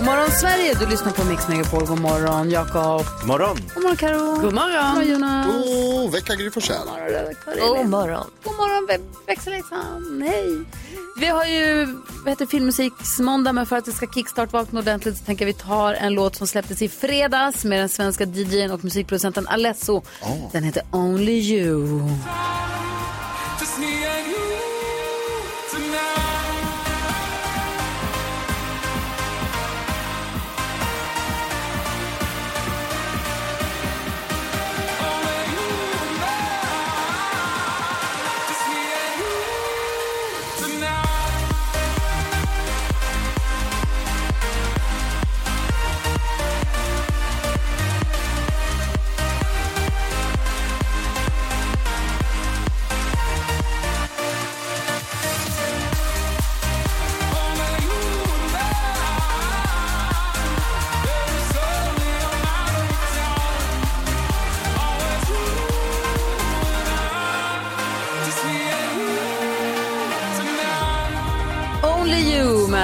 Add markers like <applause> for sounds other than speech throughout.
God morgon Sverige! Du lyssnar på Mix Megapol. God morgon Jakob. God morgon. God morgon Karo. God morgon. God morgon Jonas. God vecka Gry Forssell. God morgon. God morgon växelhäxan. Hej. Vi har ju vad heter, filmmusiksmåndag men för att det ska kickstart-vakna ordentligt så tänker vi ta en låt som släpptes i fredags med den svenska DJn och musikproducenten Alesso. Den heter Only You. Only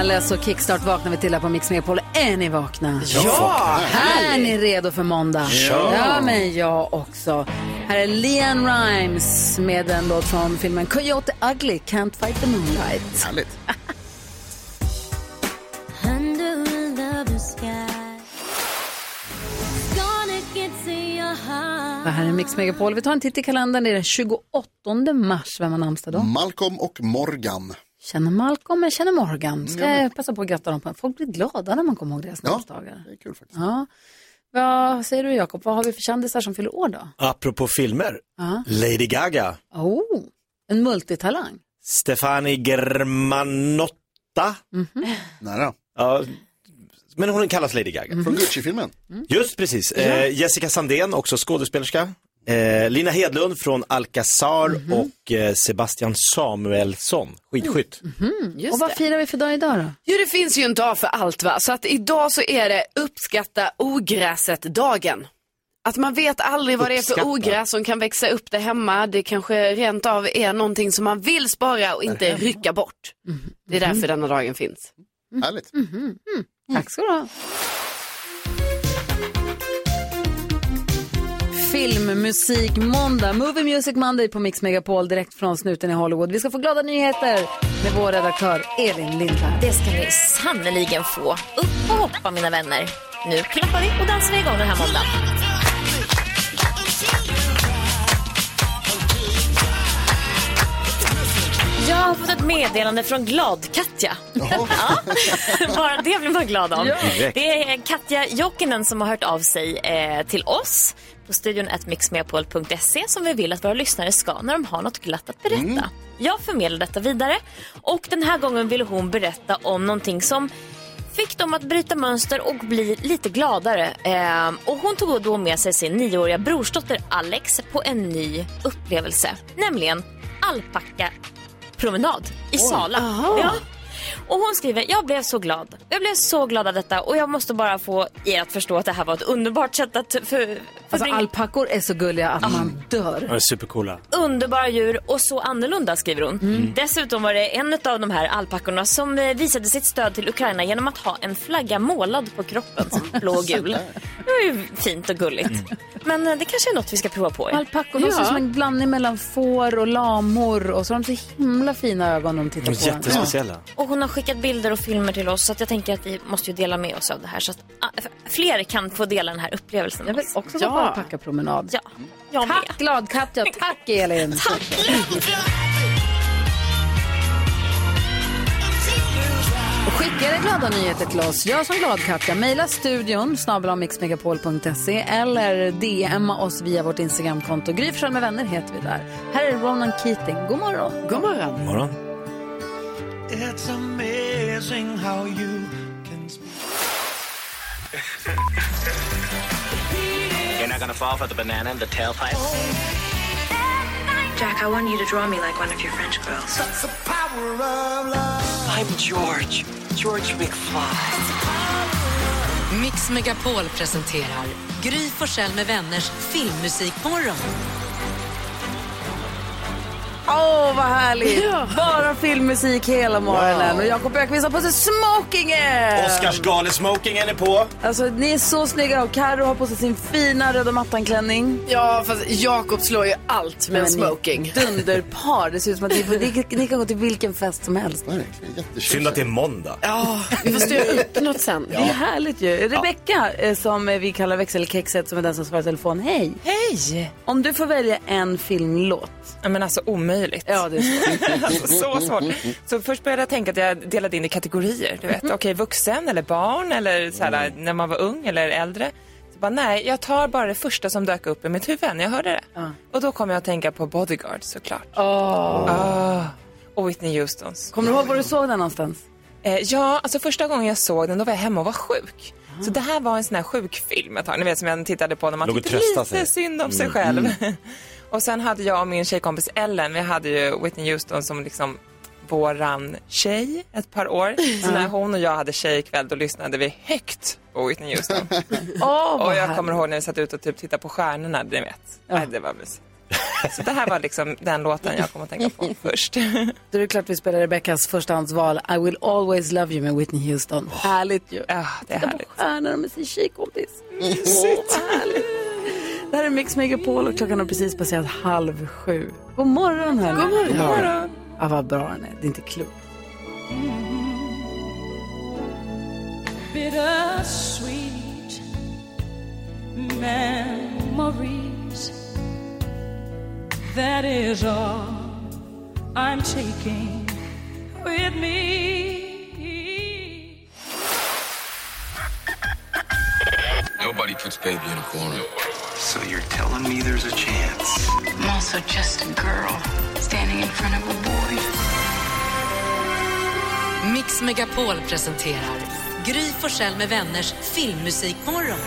Med Alesso Kickstart vaknar vi till här på Mix Megapol. Är ni vakna? Ja! Är ni redo för måndag? Ja. ja, men jag också. Här är Leanne Rimes med en låt från filmen Coyote Ugly, Can't Fight the Moonlight. Härligt. <laughs> Det här är Mix Megapol. Vi tar en titt i kalendern. Det är den 28 mars. Vem har namnsdag då? Malcolm och Morgan. Känner Malcolm, jag känner Morgan. Ska jag passa på att gratta dem på. Folk blir glada när man kommer ihåg deras Ja, namnsdagar. det är kul faktiskt. Ja. Vad säger du Jakob? Vad har vi för kändisar som fyller år då? Apropå filmer. Ja. Lady Gaga. Oh, en multitalang. Stefani Germanotta. Nära. Ja, men hon kallas Lady Gaga. Från Gucci-filmen. Just precis. Eh, Jessica Sandén, också skådespelerska. Eh, Lina Hedlund från Alcazar och eh, Sebastian Samuelsson, skidskytt. Och vad firar vi för dag idag då? Jo, det finns ju en dag för allt va. Så att idag så är det uppskatta ogräset-dagen. Att man vet aldrig vad det är för Uppskatta. ogräs som kan växa upp där hemma. Det kanske rent av är någonting som man vill spara och inte rycka bort. Det är därför denna dagen finns. Härligt. Tack ska du ha. Filmmusik måndag, Movie Music Monday på Mix Megapol direkt från snuten i Hollywood. Vi ska få glada nyheter med vår redaktör Elin Lindberg. Det ska ni sannoliken få. Upp och hoppa mina vänner. Nu klappar vi och dansar vi igång den här måndagen. Jag har fått ett meddelande från Glad-Katja. <laughs> Ja, bara det blir man glad om. Direkt. Det är Katja Jokinen som har hört av sig eh, till oss på studion mixmepol.se som vi vill att våra lyssnare ska när de har något glatt att berätta. Jag förmedlar detta vidare och den här gången ville hon berätta om någonting som fick dem att bryta mönster och bli lite gladare. Eh, och hon tog då med sig sin nioåriga brorsdotter Alex på en ny upplevelse, nämligen alpacka promenad i Sala. Ja. Och hon skriver, jag blev så glad. Jag blev så glad av detta och jag måste bara få er att förstå att det här var ett underbart sätt att för, Alltså alpackor är så gulliga att man dör. De är supercoola. underbara djur och så annorlunda skriver hon. Dessutom var det en av de här alpackorna som eh, visade sitt stöd till Ukraina genom att ha en flagga målad på kroppen som <laughs> blå och gul. Det var ju fint och gulligt. Men eh, det kanske är något vi ska prova på. Alpackor de ser ut som en blandning mellan får och lamor och så har de så himla fina ögon de tittar De på jättespeciella. Och hon har skickat bilder och filmer till oss så att jag tänker att vi måste ju dela med oss av det här så att ah, fler kan få dela den här upplevelsen. Jag vill också gå på alpackapromenad. Ja, jag med. Tack glad Katja, <laughs> tack Elin. Och Skicka era glada nyheter till oss. Jag som glad Katja, mejla studion snabel-mixmegapol.se eller DMa oss via vårt Instagramkonto. Gry med vänner heter vi där. Här är Ronan Keating. God morgon. God morgon. God morgon. It's amazing how you can You're not gonna fall for the banana in the tailpipe? Jack, I want you to draw me like one of your French girls. I'm George. George McFly. Mix Megapol presenterar Gry Forssell med vänners filmmusikmorgon. Åh, vad härligt! Bara filmmusik hela morgonen. Och Jakob Ökvist har på sig smokingen! Oscarsgalesmokingen är på. Alltså, ni är så snygga och Karo har på sig sin fina röda mattan-klänning. Ja, fast Jakob slår ju allt med en smoking. Dunderpar. Det ser ut som att ni, ni, ni kan gå till vilken fest som helst. Synd att det är måndag. Ja, vi får styra upp något sen. Det är härligt ju. Rebecka, eh, som vi kallar växelkexet, som är den som svarar i telefon. Hej! Hej! Om du får välja en filmlåt. Ja, men alltså omöjligt. Ja, det är så. <laughs> alltså, så <laughs> svårt. Så först började jag tänka att jag delade in i kategorier. Du vet, okej, vuxen eller barn eller så här, när man var ung eller äldre. Så bara, nej, jag tar bara det första som dök upp i mitt huvud när jag hörde det. Och då kom jag att tänka på Bodyguard såklart. Ah, och Whitney Houstons. Kommer du ihåg var du såg den någonstans? Eh, ja, alltså första gången jag såg den då var jag hemma och var sjuk. Så det här var en sån här sjukfilm ett tag, ni vet som jag tittade på när man Låg tyckte lite sig. synd om sig själv. <laughs> och sen hade jag och min tjejkompis Ellen, vi hade ju Whitney Houston som liksom våran tjej ett par år. Så när hon och jag hade tjejkväll då lyssnade vi högt på Whitney Houston. <laughs> Åh, och jag härligt. kommer ihåg när vi satt ute och typ tittade på stjärnorna, ni vet. Nej, det var mysigt. Så det här var liksom den låten jag kom att tänka på <laughs> först. Då är det klart vi spelar Rebeckas förstahandsval I will always love you med Whitney Houston. Härligt ju. Ja, det är Titta på härligt. stjärnorna med sin tjejkompis. Åh, vad härligt. Det här är Mix Megapol och klockan har precis passerat halv sju. God morgon hörni. God morgon. Ja. Ja, vad bra den är. Det är inte klokt. bittersweet memories. That is all I'm taking with me. Nobody puts baby in a corner. So you're telling me there's a chance? I'm also just a girl standing in front of a boy. Mix Megapol presenterar Gry Forssell med vänners filmmusikmorgon.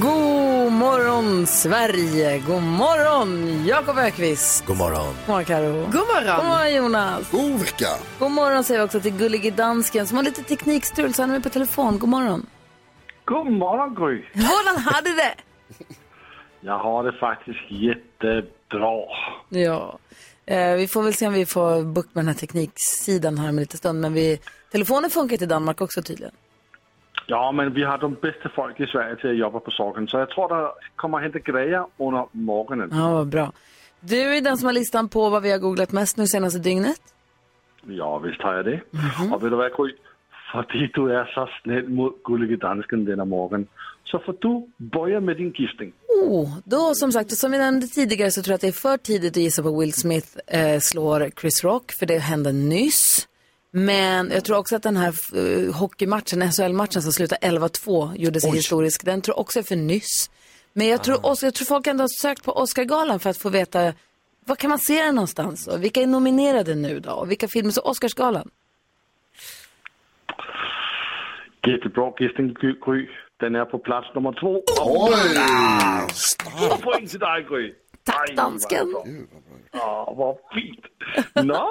God morgon Sverige. God morgon Jakob Ökvist. God morgon. God morgon Karo. God God morgon. morgon Jonas. God vecka. God morgon säger vi också till gullige dansken som har lite teknikstrul så han är med på telefon. God morgon. God morgon Gry. <laughs> Hvordan hade det? Jag har det faktiskt jättebra. Ja, eh, vi får väl se om vi får bukt med den här tekniksidan här om en liten stund. Men vi, telefonen funkar till Danmark också tydligen. Ja, men vi har de bästa folk i Sverige till att jobba på saken. Så jag tror det kommer att hända grejer under morgonen. Ja, vad bra. Du är den som har listan på vad vi har googlat mest nu senaste dygnet. Ja, visst har jag det. Och vet du vad Gry? Fordi du är så snäll mot gullige dansken denna morgon så får du börja med din gissning. Oh, då som sagt, som vi nämnde tidigare så tror jag att det är för tidigt att gissa på Will Smith eh, slår Chris Rock, för det hände nyss. Men jag tror också att den här eh, hockeymatchen, SHL-matchen som slutade 11-2, gjorde sig historisk. Den tror jag också är för nyss. Men jag tror, också, jag tror folk ändå har sökt på Oscargalan för att få veta var kan man se den någonstans? Och vilka är nominerade nu då? Och vilka filmer? Så Oscarsgalan. Jättebra gissning Gry. Den är på plats nummer två. Oj! Två poäng till dig Gry. Tack dansken. Ja, vad fint. Nå,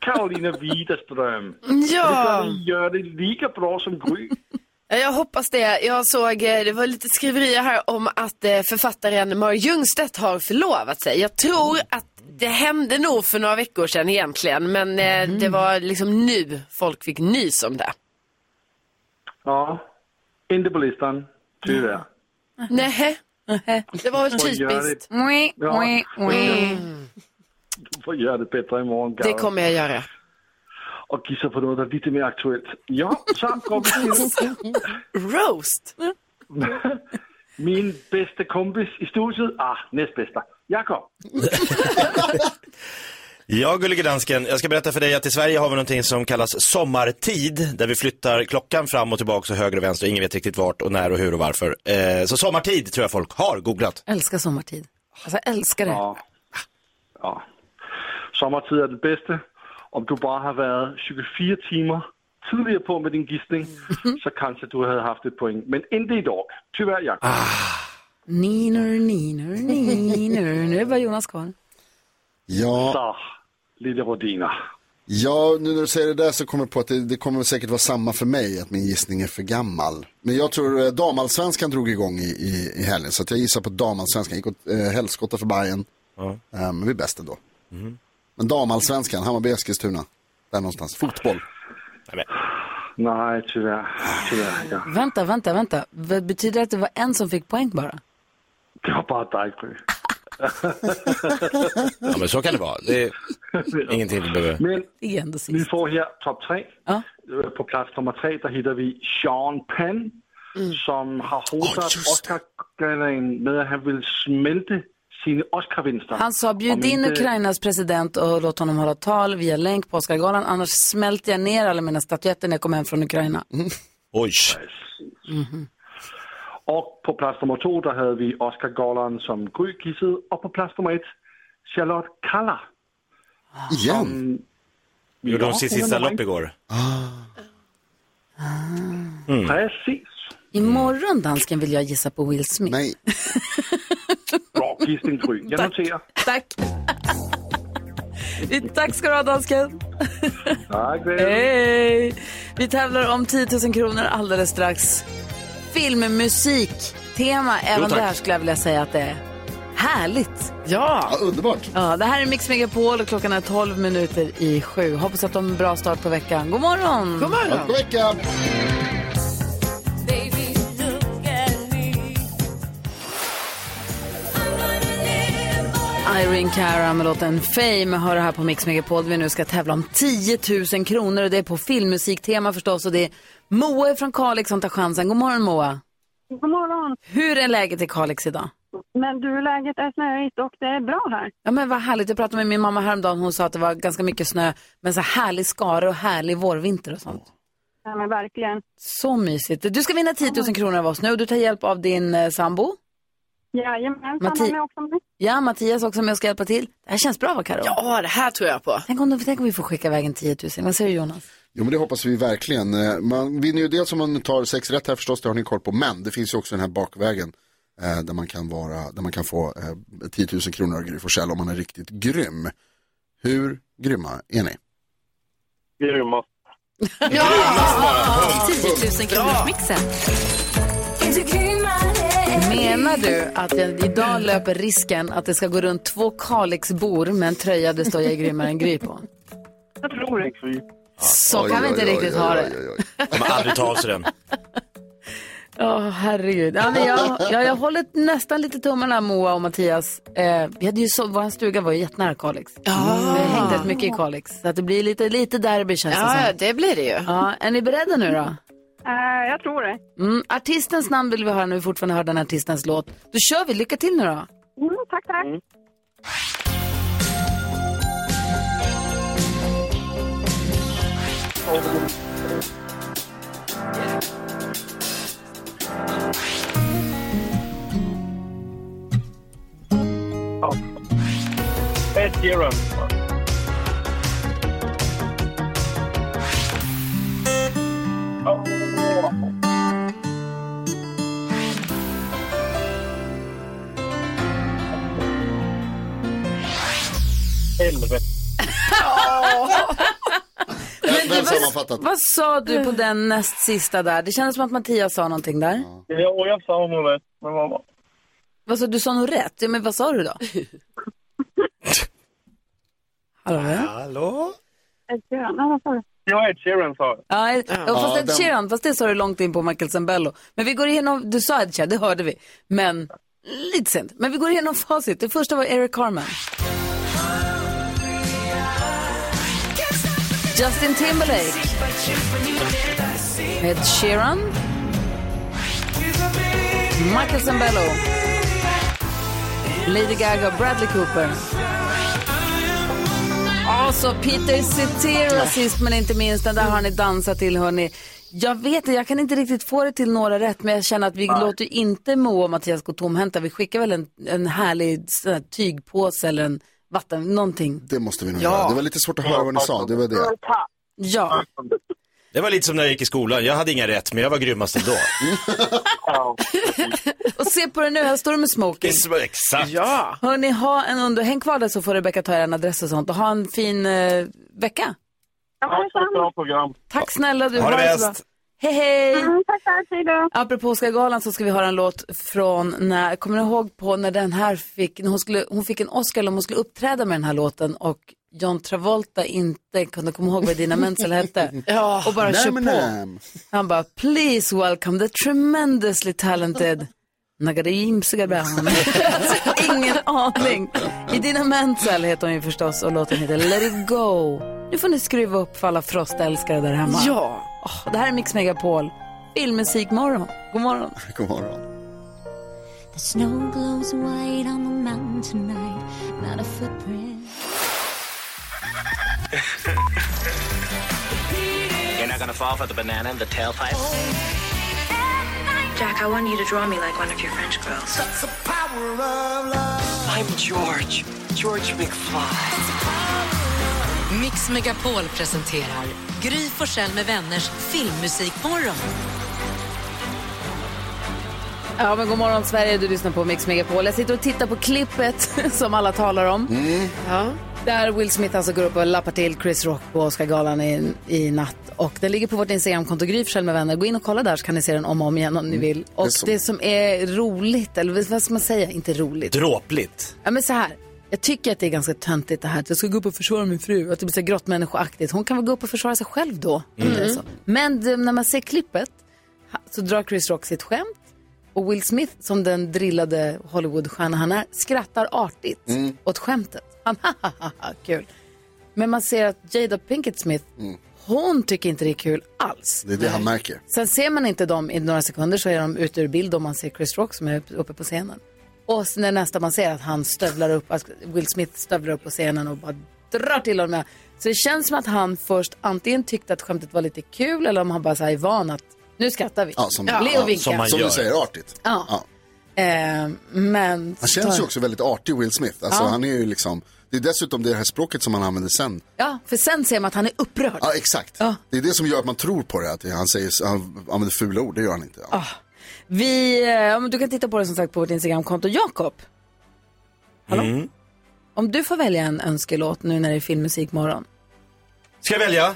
Karolina Widerström. Ja. Du gör det lika bra som Gry. Ja, Jag hoppas det. Jag såg, eh, det var lite skriverier här om att eh, författaren Mar Ljungstedt har förlovat sig. Jag tror att det hände nog för några veckor sedan egentligen, men eh, det var liksom nu folk fick nys om det. Ja, inte på listan. Tyvärr. Nej, det var väl typiskt. det. Du får göra det bättre imorgon, Det Karo. kommer jag göra. Och gissa på något lite mer aktuellt. Ja, så går vi till <laughs> Roast. <laughs> min bästa kompis i studiet. Ah, näst bästa. Jakob. <laughs> Ja, gullige dansken, jag ska berätta för dig att i Sverige har vi någonting som kallas sommartid, där vi flyttar klockan fram och tillbaka och höger och vänster och ingen vet riktigt vart och när och hur och varför. Eh, så sommartid tror jag folk har googlat. Älskar sommartid. Alltså jag älskar det. Ja. ja. Sommartid är det bästa. Om du bara har varit 24 timmar tidigare på med din gissning <laughs> så kanske du hade haft ett poäng. Men inte idag. Tyvärr, Jakob. Niner, niner, niner. Nu är bara Jonas kvar. Ja, Så, lilla Rodina. Ja, nu när du säger det där så kommer jag på att det, det kommer säkert vara samma för mig, att min gissning är för gammal. Men jag tror eh, damallsvenskan drog igång i, i, i helgen, så att jag gissar på damallsvenskan. Gick åt eh, helskotta för Bayern. Eh, men vi är bäst ändå. Men damallsvenskan, Hammarby Eskilstuna. Där någonstans. Fotboll. Nej, tyvärr. tyvärr ja. Vänta, vänta, vänta. Betyder det att det var en som fick poäng bara? Det var bara dig. <laughs> Ja, men så kan det vara. Det är <laughs> ingenting vi behöver. Men vi får här topp tre. Ja. Øh, På plats nummer tre, där hittar vi Sean Penn, som har hotat Oscar-galan med att han vill smälta sina Oscar-vinster. Han sa bjud in inte- Ukrainas president och låt honom hålla tal via länk på Oscargalan. Annars smälter jag ner alla mina statyetter när jag kommer hem från Ukraina. <laughs> Oj. Och på plats nummer två, där hade vi Oscar-galan som Gry gissade. Och på plats nummer ett, Charlotte Kalla. Igen? Gjorde hon sitt sista lopp igår? Precis. Imorgon, dansken, vill jag gissa på Will Smith. Nej. Bra gissning, Gry. Jag noterar. Tack. Tack ska du ha, dansken. Tack. Hej! Vi tävlar om 10 000 kronor alldeles strax. Filmmusik, tema. Även tack. där skulle jag vilja säga att det är härligt. Ja. Ja, underbart. Ja, det här är Mix Megapol och klockan är 12 minuter i sju. Hoppas att de har en bra start på veckan. God morgon! God morgon. God vecka! Irene Cara med låten Fame hör det här på Mix Megapol. Vi nu ska tävla om 10 000 kronor och det är på filmmusiktema förstås. Och det är Moa från Kalix som tar chansen. God morgon Moa! God morgon. Hur är läget i Kalix idag? Men du, läget är snöigt och det är bra här. Ja men vad härligt. Jag pratade med min mamma häromdagen. Hon sa att det var ganska mycket snö. Men så härlig skare och härlig vårvinter och sånt. Ja, men verkligen. Så mysigt. Du ska vinna 10 000 kronor av oss nu och du tar hjälp av din eh, sambo. Jajamän, Matti- med också med. Ja, Mattias också med och ska hjälpa till. Det här känns bra va Karo? Ja, det här tror jag på. Tänk om, tänk om vi får skicka iväg en 10 000. Vad säger du Jonas? Jo men det hoppas vi verkligen. Eh, Man vinner ju dels om man tar sex rätt här förstås, det har ni koll på. Men det finns ju också den här bakvägen. Eh, där, man kan vara, där man kan få eh, 10 000 kronor av Gry Forssell om man är riktigt grym. Hur grymma är ni? Grymma. 10 000 kronors mixen. Menar du att jag idag löper risken att det ska gå runt två Kalixbor med en tröja det står jag är grymmare än Gry på? Jag tror det. Så kan vi inte riktigt ha det. De kommer aldrig ta av sig den. <laughs> Åh, herregud. Ja, men jag, ja, jag håller nästan lite tummarna, Moa och Mattias. Eh, vi hade ju så, vår stuga var ju jättenära Kalix. Ja. Vi hängde rätt mycket i Kalix. Så att det blir lite, lite derby känns det Ja, som. det blir det ju. Ja, är ni beredda nu då? Eh, jag tror det. Mm, artistens namn vill vi höra när vi fortfarande hör den artistens låt. Då kör vi, lycka till nu då. Mm, tack, tack. Ed Sheeran. Helvete. <laughs> <laughs> Men väl vad-. Vad sa du på den näst sista där? Det kändes som att Mattias sa någonting där. Ja, jag sa nog rätt. Men vad var Vad sa du? sa nog rätt. Ja, men vad sa du då? <laughs> Hallå? Hallå? Ed Sheeran, ja, vad sa du? Ja, Ed Sheeran sa det. Ja, ja, fast Ed Sheeran, fast det sa du långt in på Michael Zambello. Men vi går igenom, du sa Ed Sheeran, det hörde vi. Men lite sent. Men vi går igenom facit. Det första var Eric Carmen. Justin Timberlake. Ed Sheeran. Michael Zambello. Lady Gaga, Bradley Cooper. Och så Peter Cetera sist men inte minst. Den där har ni dansat till hörni. Jag vet inte, jag kan inte riktigt få det till några rätt men jag känner att vi låter ju inte Moa och Mattias gå tomhänta. Vi skickar väl en, en härlig här tygpåse eller en vatten, någonting. Det måste vi nog Ja. göra. Det var lite svårt att höra vad ni sa, det var det. Ja. Det var lite som när jag gick i skolan. Jag hade inga rätt, men jag var grymmast ändå. <laughs> Och se på det nu, här står du med smoking. Exakt. Ja. Hörni, ha en under... Häng kvar där så får Rebecka ta er en adress och sånt och ha en fin eh, vecka. Tack. Tack snälla du. Ha det bäst. Hej hej! Mm, tack, tack. Hej då. Apropå Oscargalan så ska vi höra en låt från när, kommer ni ihåg på när den här fick, när hon, skulle, hon fick en Oscar om hon skulle uppträda med den här låten och John Travolta inte kunde komma ihåg vad Dina Menzel hette. <laughs> Ja. Och bara kör på. Han bara, please welcome the tremendously talented Nagarim alltså, <laughs> ingen aning. Idina Menzel heter hon ju förstås och låten heter Let it go. Nu får ni skruva upp för alla frostälskare där hemma. Ja. Åh, det här är Mix Megapol. Filmmusikmorgon. God morgon. <laughs> God morgon. The snow glows white on the mountain tonight, not a footprint. You're not gonna fall for the banana in the tailpipe? Jack, I want you to draw me like one of your French girls. I'm George. George McFly. Mix Megapol presenterar Gry Forssell med vänners filmmusikmorgon. Ja, men god morgon Sverige, du lyssnar på Mix Megapol. Jag sitter och tittar på klippet <laughs> som alla talar om. Ja. Där Will Smith alltså går upp och lappar till Chris Rock på Oscargalan i, i natt. Och den ligger på vårt Instagramkonto, Gry Forssell med vänner. Gå in och kolla där så kan ni se den om och om igen om ni vill. Och Det så. det som är roligt, eller vad ska man säga, inte roligt. Dråpligt. Ja men så här, jag tycker att det är ganska töntigt det här att jag ska gå upp och försvara min fru. Att det blir så grottmänniskoaktigt. Hon kan väl gå upp och försvara sig själv då. Mm. Men när man ser klippet så drar Chris Rock sitt skämt. Och Will Smith, som den drillade Hollywoodstjärna han är, skrattar artigt Mm. åt skämtet. Han kul. Men man ser att Jada Pinkett Smith, hon tycker inte det är kul alls. Det är det han märker. Sen ser man inte dem i några sekunder så är de ute ur bild och man ser Chris Rock som är uppe på scenen. Och sen när nästa man ser att han stövlar upp, Will Smith stövlar upp på scenen och bara drar till honom. Så det känns som att han först antingen tyckte att skämtet var lite kul eller om han bara så här är van att nu skrattar vi. Ja, som, Le och vinka. som du säger, artigt. Ja. Eh, men... Han känns ju också väldigt artig, Will Smith. Alltså, Ja. han är ju liksom, det är dessutom det här språket som han använder sen. Ja, för sen ser man att han är upprörd. Ja, exakt. Det är det som gör att man tror på det, att han, säger, han använder fula ord, det gör han inte. Ah. Vi, eh, du kan titta på det som sagt på vårt Instagramkonto. Jakob, Mm. om du får välja en önskelåt nu när det är filmmusikmorgon. Ska jag välja?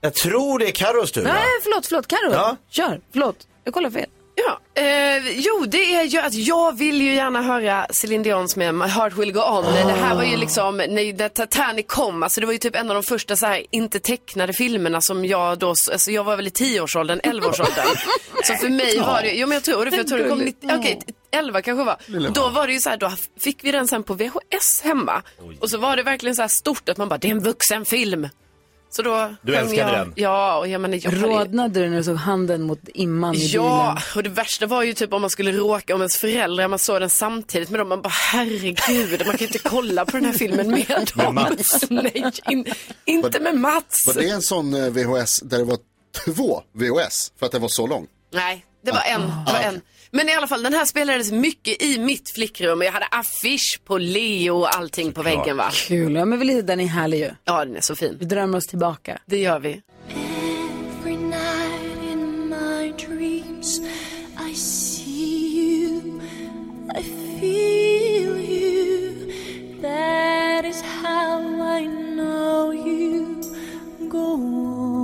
Jag tror det är Carros tur. va? Nej, förlåt, förlåt. Karo, Ja. kör. Förlåt, jag kollar fel. Ja, eh, jo det är ju att jag vill ju gärna höra Céline Dions med My Heart Will Go On. Det här var ju liksom när Titanic kom, alltså det var ju typ en av de första så här inte tecknade filmerna som jag då, alltså jag var väl i 10-årsåldern, 11-årsåldern. <laughs> så för mig var det, jo men jag tror det, för jag tror det kom, 90 okej 11 kanske var. Då var det ju så här, då fick vi den sen på VHS hemma. Och så var det verkligen så här stort att man bara, det är en vuxenfilm. Så då Du älskade jag, den? Ja, och jag menar jag Rodnade du när du såg handen mot imman i Ja, bilen? och det värsta var ju typ om man skulle råka, om ens föräldrar, man såg den samtidigt med dem, man bara herregud, man kan inte kolla på den här filmen med dem. Mats. <laughs> Nej, in, inte med Mats. Var det en sån eh, VHS där det var två VHS för att det var så lång? Nej, det var en. Det var Ah, en. Men i alla fall, den här spelades mycket i mitt flickrum. Jag hade affisch på Leo och allting på väggen va. Kul, ja men den är härlig ju. Ja, den är så fin. Vi drömmer oss tillbaka. Det gör vi. Every night in my dreams, I see you, I feel you. That is how I know you go on.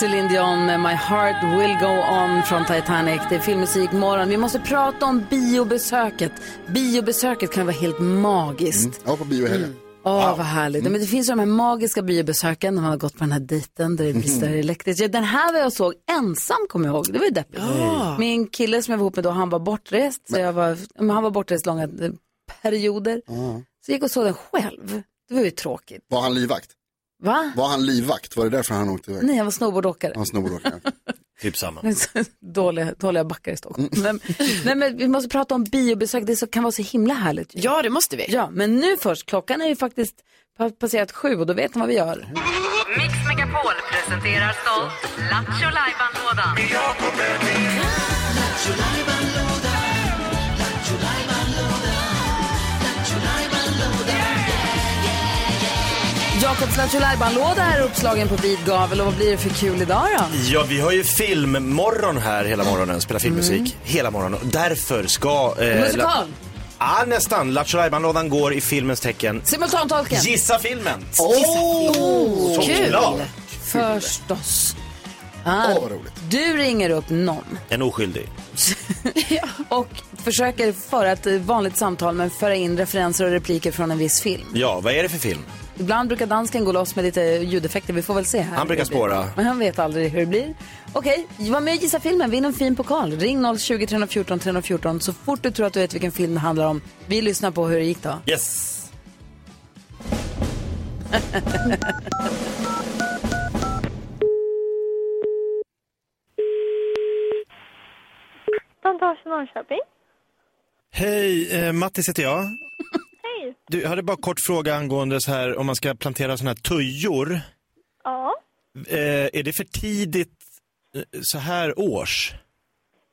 Celine Dion med My Heart Will Go On från Titanic. Det är filmmusik morgon. Vi måste prata om biobesöket. Biobesöket kan vara helt magiskt. Mm. Var på bio i helgen. Åh, vad härligt. Men det finns ju de här magiska biobesöken när man har gått på den här dejten där det brister Mm. elektriskt. Ja, Den här var jag såg ensam, kommer jag ihåg. Det var ju deppigt. Ja. Min kille som jag var ihop med då, han var bortrest. Så jag var, han var bortrest långa perioder. Ja. Så jag gick och såg den själv. Det var ju tråkigt. Var han livvakt? Va? Var han livvakt? Var det därför han åkte iväg? Nej, jag var snowboardåkare. Han snowboardåkare. <laughs> Typ samma. dåliga, dåliga backar i Stockholm. Mm. Men, nej, men vi måste prata om biobesök, det så, kan vara så himla härligt. Ja, det måste vi. Ja, men nu först, klockan är ju faktiskt pa- passerat sju och då vet ni vad vi gör. Mix Megapol presenterar stolt Lattjo Lajban-lådan. Jakobs Lattjo låda är uppslagen på vid gavel och vad blir det för kul idag då? Ja, vi har ju filmmorgon här hela morgonen, spelar filmmusik Mm. hela morgonen. Därför ska... Eh, Musikal? Ja, nästan. Lattjo går i filmens tecken. Simultantolken. Gissa filmen! Oh, Såklart. Förstås. Ah, Åh, vad roligt. Du ringer upp någon En oskyldig. <laughs> och försöker föra ett vanligt samtal men föra in referenser och repliker från en viss film. Ja, vad är det för film? Ibland brukar dansken gå loss med lite ljudeffekter, vi får väl se här. Han brukar spåra. Men han vet aldrig hur det blir. Okej, var med och gissa filmen, vinn en fin pokal. Ring 020 314 314 så fort du tror att du vet vilken film det handlar om. Vi lyssnar på hur det gick då. Yes! Plantage Norrköping. Hej, eh, Mattis heter jag. Hej. Du, jag hade bara kort fråga angående så här om man ska plantera såna här tujor. Ja. Eh, är det för tidigt eh, så här års?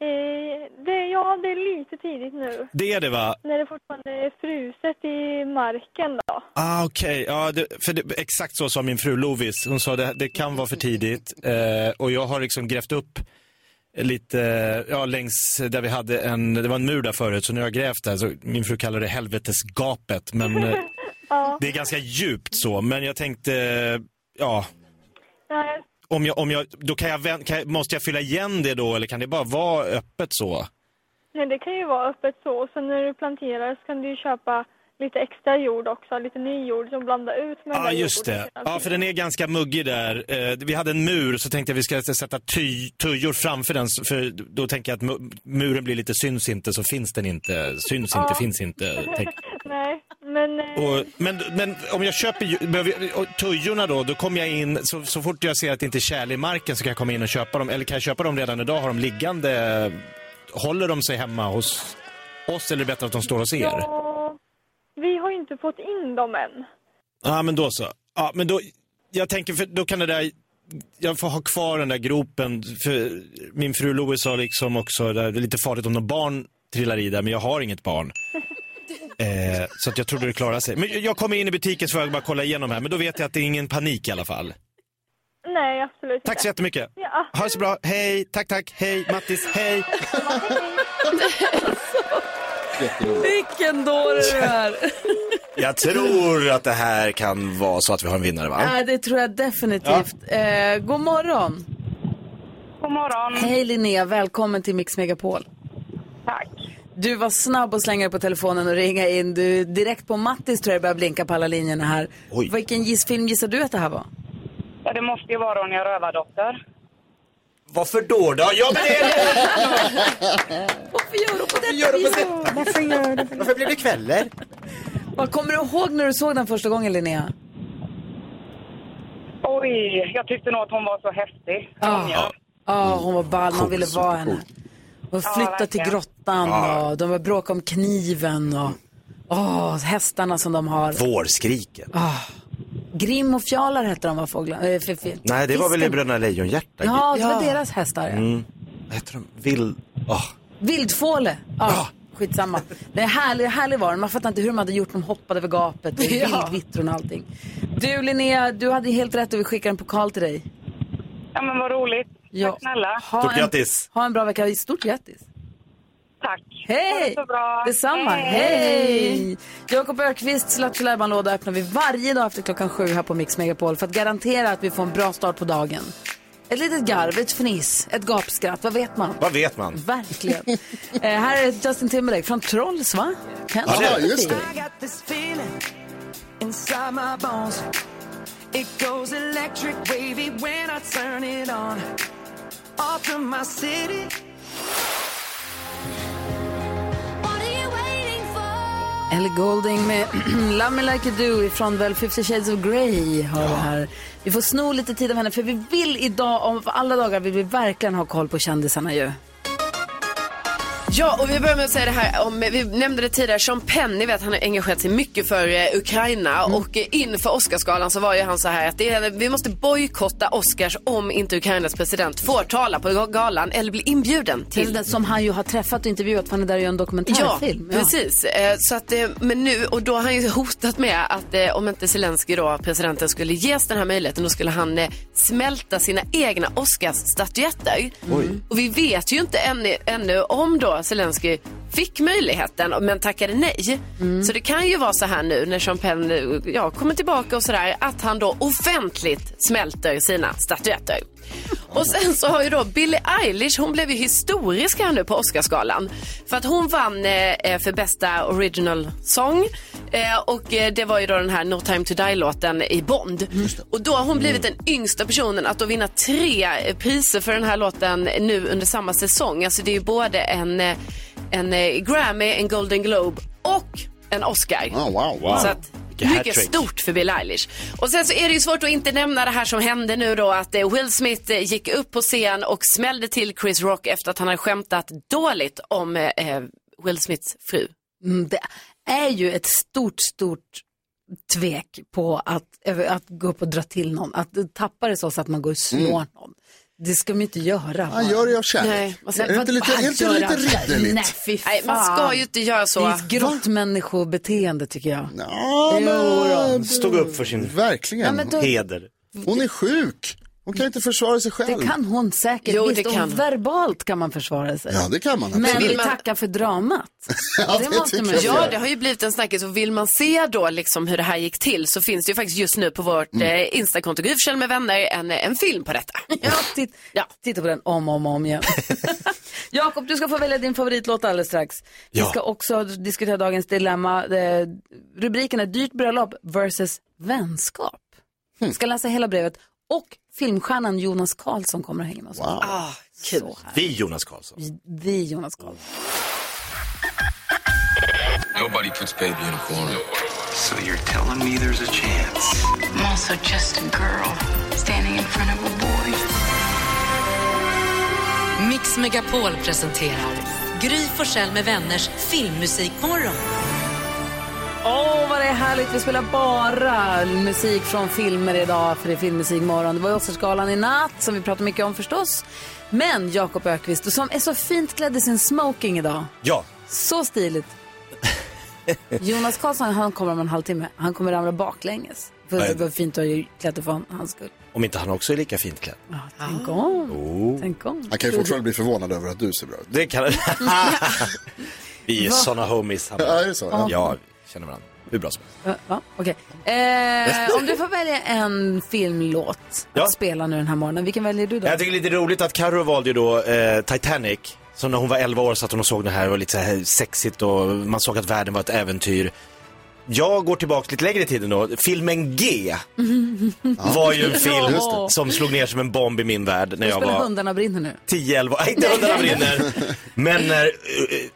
Eh, det, ja, det är lite tidigt nu. Det är det va? När det fortfarande är fruset i marken då. Ah, Okej, ja, det, för det, exakt så sa min fru Lovis. Hon sa det, det kan vara för tidigt. Eh, och jag har liksom grävt upp lite, ja längs där vi hade en, det var en mur där förut, så nu har jag grävt där. Så min fru kallar det helvetesgapet. Men <laughs> eh, Ja. det är ganska djupt så. Men jag tänkte, ja, Nej, om jag, om jag, då kan jag, kan jag, måste jag fylla igen det då eller kan det bara vara öppet så? nej, det kan ju vara öppet så. Och sen när du planterar så kan du ju köpa lite extra jord också. Lite ny jord som blandar ut med Ja, just det. Ja, för den är ganska muggig där. Eh, vi hade en mur, så tänkte jag vi ska sätta ty, tujor framför den, för då tänker jag att mu- muren blir lite syns inte, så finns den inte. Syns Ja. inte, finns inte. Tänk. <laughs> Nej, men... eh, Och, men, men om jag köper tujorna då, då kommer jag in, så, så fort jag ser att det inte är tjäle i marken så kan jag komma in och köpa dem. Eller kan jag köpa dem redan idag? Har de liggande? Håller de sig hemma hos oss eller är det bättre att de står hos er? Ja, vi har ju inte fått in dem än. Ja, men då så. Ja, men då, jag tänker, för då kan det där, jag får ha kvar den där gropen. För min fru Louise sa liksom också, det är lite farligt om någon barn trillar i där, men jag har inget barn. <laughs> Eh, så att jag trodde det klarade sig. Men jag kommer in i butiken så får jag bara kolla igenom här, men då vet jag att det är ingen panik i alla fall. Nej, absolut Tack så inte. jättemycket. Ja. Ha det så bra. Hej, tack, tack. Hej, Mattis. Hej. <laughs> <laughs> Vilken dåre du är. <laughs> Jag tror att det här kan vara så att vi har en vinnare, va? Ja, det tror jag definitivt. Eh, god morgon. God morgon. Hej Linnea, välkommen till Mix Megapol. Tack. Du var snabb och slänga på telefonen och ringa in. Du, direkt på Mattis tror jag det börjar blinka på alla linjerna här. Oj. Vilken giss, film gissar du att det här var? Ja, det måste ju vara Ronja Rövardotter. Varför då? då? Ja, men det är Varför gör du på detta Gör du på vis? det? Varför gör du Varför blev det kvällar? Vad kommer du ihåg när du såg den första gången Linnea? Oj, jag tyckte nog att hon var så häftig. Ja, Ja, hon var ball, man ville vara henne. Och Ja, flytta till verkligen. grottan och de var bråka om kniven och åh, hästarna som de har. Vårskriken. Ah. Grim och Fjalar hette de va, fåglarna? Eh, för, för, Nej, det var väl i fisken. Bröderna Lejonhjärta? Ja, det var deras hästar. Ja. Mm. Vad heter de? Vild... Oh. Vildfåle. Ja, skitsamma. Det är härlig, härlig var den. Man fattar inte hur de hade gjort. De hoppade över gapet och <laughs> Ja. vildvittron och allting. Du Linnea, du hade helt rätt och vi skickar en pokal till dig. Ja, men vad roligt. Ja. Tack snälla. Ha Stort en, grattis. Ha en bra vecka. Stort grattis. Tack. Hej! Ha det bra. Detsamma. Hej! Jakob Ökvists Lattjo låda öppnar vi varje dag efter klockan sju här på Mix Megapol för att garantera att vi får en bra start på dagen. Ett litet garv, ett fniss, ett gapskratt, vad vet man? Vad vet man? Verkligen. <laughs> eh, här är Justin Timberlake från Trolls, va? Kanske. Ja, just det. I got this feeling inside my bones. It goes electric wavy when I turn it on. Off from my city. Ellie Goulding med <clears throat> Love Me Like You Do ifrån väl 50 Shades of Grey har vi här. Vi får sno lite tid av henne för vi vill idag, om alla dagar vill vi verkligen ha koll på kändisarna ju. Ja, och vi börjar med att säga det här om, vi nämnde det tidigare, Sean Penn, ni vet han har engagerat sig mycket för eh, Ukraina och eh, inför Oscarsgalan så var ju han så här att det är, vi måste bojkotta Oscars om inte Ukrainas president får tala på galan eller blir inbjuden till President som han ju har träffat och intervjuat för han är där och gör en Ja, dokumentärfilm. precis. Eh, Så att, eh, men nu, och då har han ju hotat med att eh, om inte Zelensky då, presidenten, skulle ges den här möjligheten, då skulle han eh, smälta sina egna Oscarsstatyetter. Och vi vet ju inte ännu, ännu om då Zelensky fick möjligheten men tackade nej. Så det kan ju vara så här nu när Sean Penn ja, kommer tillbaka och sådär att han då offentligt smälter sina statyetter. <laughs> Och sen så har ju då Billie Eilish, hon blev ju historisk här nu på Oscarsgalan. För att hon vann eh, för bästa original song. Eh, och eh, det var ju då den här No time to die-låten i Bond. Och då har hon blivit den yngsta personen att då vinna tre eh, priser för den här låten nu under samma säsong. Alltså det är ju både en, eh, en eh, Grammy, en Golden Globe och en Oscar. Oh, wow, wow. Så att, Mycket stort för Billie Eilish. Och sen så är det ju svårt att inte nämna det här som hände nu då att eh, Will Smith eh, gick upp på scen och smällde till Chris Rock efter att han hade skämtat dåligt om eh, Will Smiths fru. Mm, det är ju ett stort, stort tvek på att, att gå upp och dra till någon. Att tappa det så, så att man går och slår Mm. någon. Det ska man inte göra. Han gör det av kärlek. Nej, ska- är det inte lite, är inte lite ridderligt? Nej, fy fan. Nej, man ska ju inte göra så. Det är ett grått människobeteende tycker jag. Ja, men, då. Stod upp för sin Verkligen. Ja, men då- heder. Hon är sjuk. Hon kan inte försvara sig själv. Det kan hon säkert. Jo, Visst, det kan. verbalt kan man försvara sig. Ja, det kan man. Men absolut. vi tackar för dramat. <laughs> Ja, det det måste man Ja, det har ju blivit en snackis och vill man se då liksom hur det här gick till så finns det ju faktiskt just nu på vårt Mm. eh, Instakonto Gry Forssell med vänner en, en film på detta. <laughs> Ja, titt, Titta på den om och om, om igen. <laughs> Jakob, du ska få välja din favoritlåt alldeles strax. Vi Ja. ska också diskutera dagens dilemma. Eh, Rubriken är Dyrt bröllop versus vänskap. Vi ska läsa hela brevet och filmstjärnan Jonas Karlsson kommer att hänga med oss. Ah, kul. Vi Jonas Karlsson. Vi Jonas Karlsson. Nobody puts baby in a corner. So you're telling me there's a chance? I'm also just a girl standing in front of a boy. Mix Megapol presenterar Gry Forssell med vänners filmmusikmorgon. Åh, vad det är härligt. Vi spelar bara musik från filmer idag, för det är filmmusikmorgon. Det var Oscarsgalan i natt, som vi pratar mycket om förstås. Men Jakob Ökvist, som är så fint klädd i sin smoking idag. Ja, Så stiligt. <laughs> Jonas Karlsson, han kommer om en halvtimme. Han kommer ramla baklänges. För var fint att ha klätt för hans skull. om inte han också är lika fint klädd. Tänk om. Oh. Tänk om. Han kan ju fortfarande bli förvånad över att du ser bra ut. Det kan <laughs> <laughs> Vi är såna homies. Han Ja, är det så? Ja. Ja, känner varandra. Hur bra som helst. Ja? Okej. Eh, om du får välja en filmlåt Ja. att spela nu den här morgonen, vilken väljer du då? Jag tycker det är lite roligt att Carro valde då eh, Titanic. Så när hon var 11 år satt hon och såg det här och lite så här sexigt och man såg att världen var ett äventyr. Jag går tillbaka lite längre i tiden då. Filmen G var ju en <laughs> film Ja. som slog ner som en bomb i min värld när jag spelar var Hundarna brinner nu. 10, 11, nej inte hundarna brinner. Men när uh,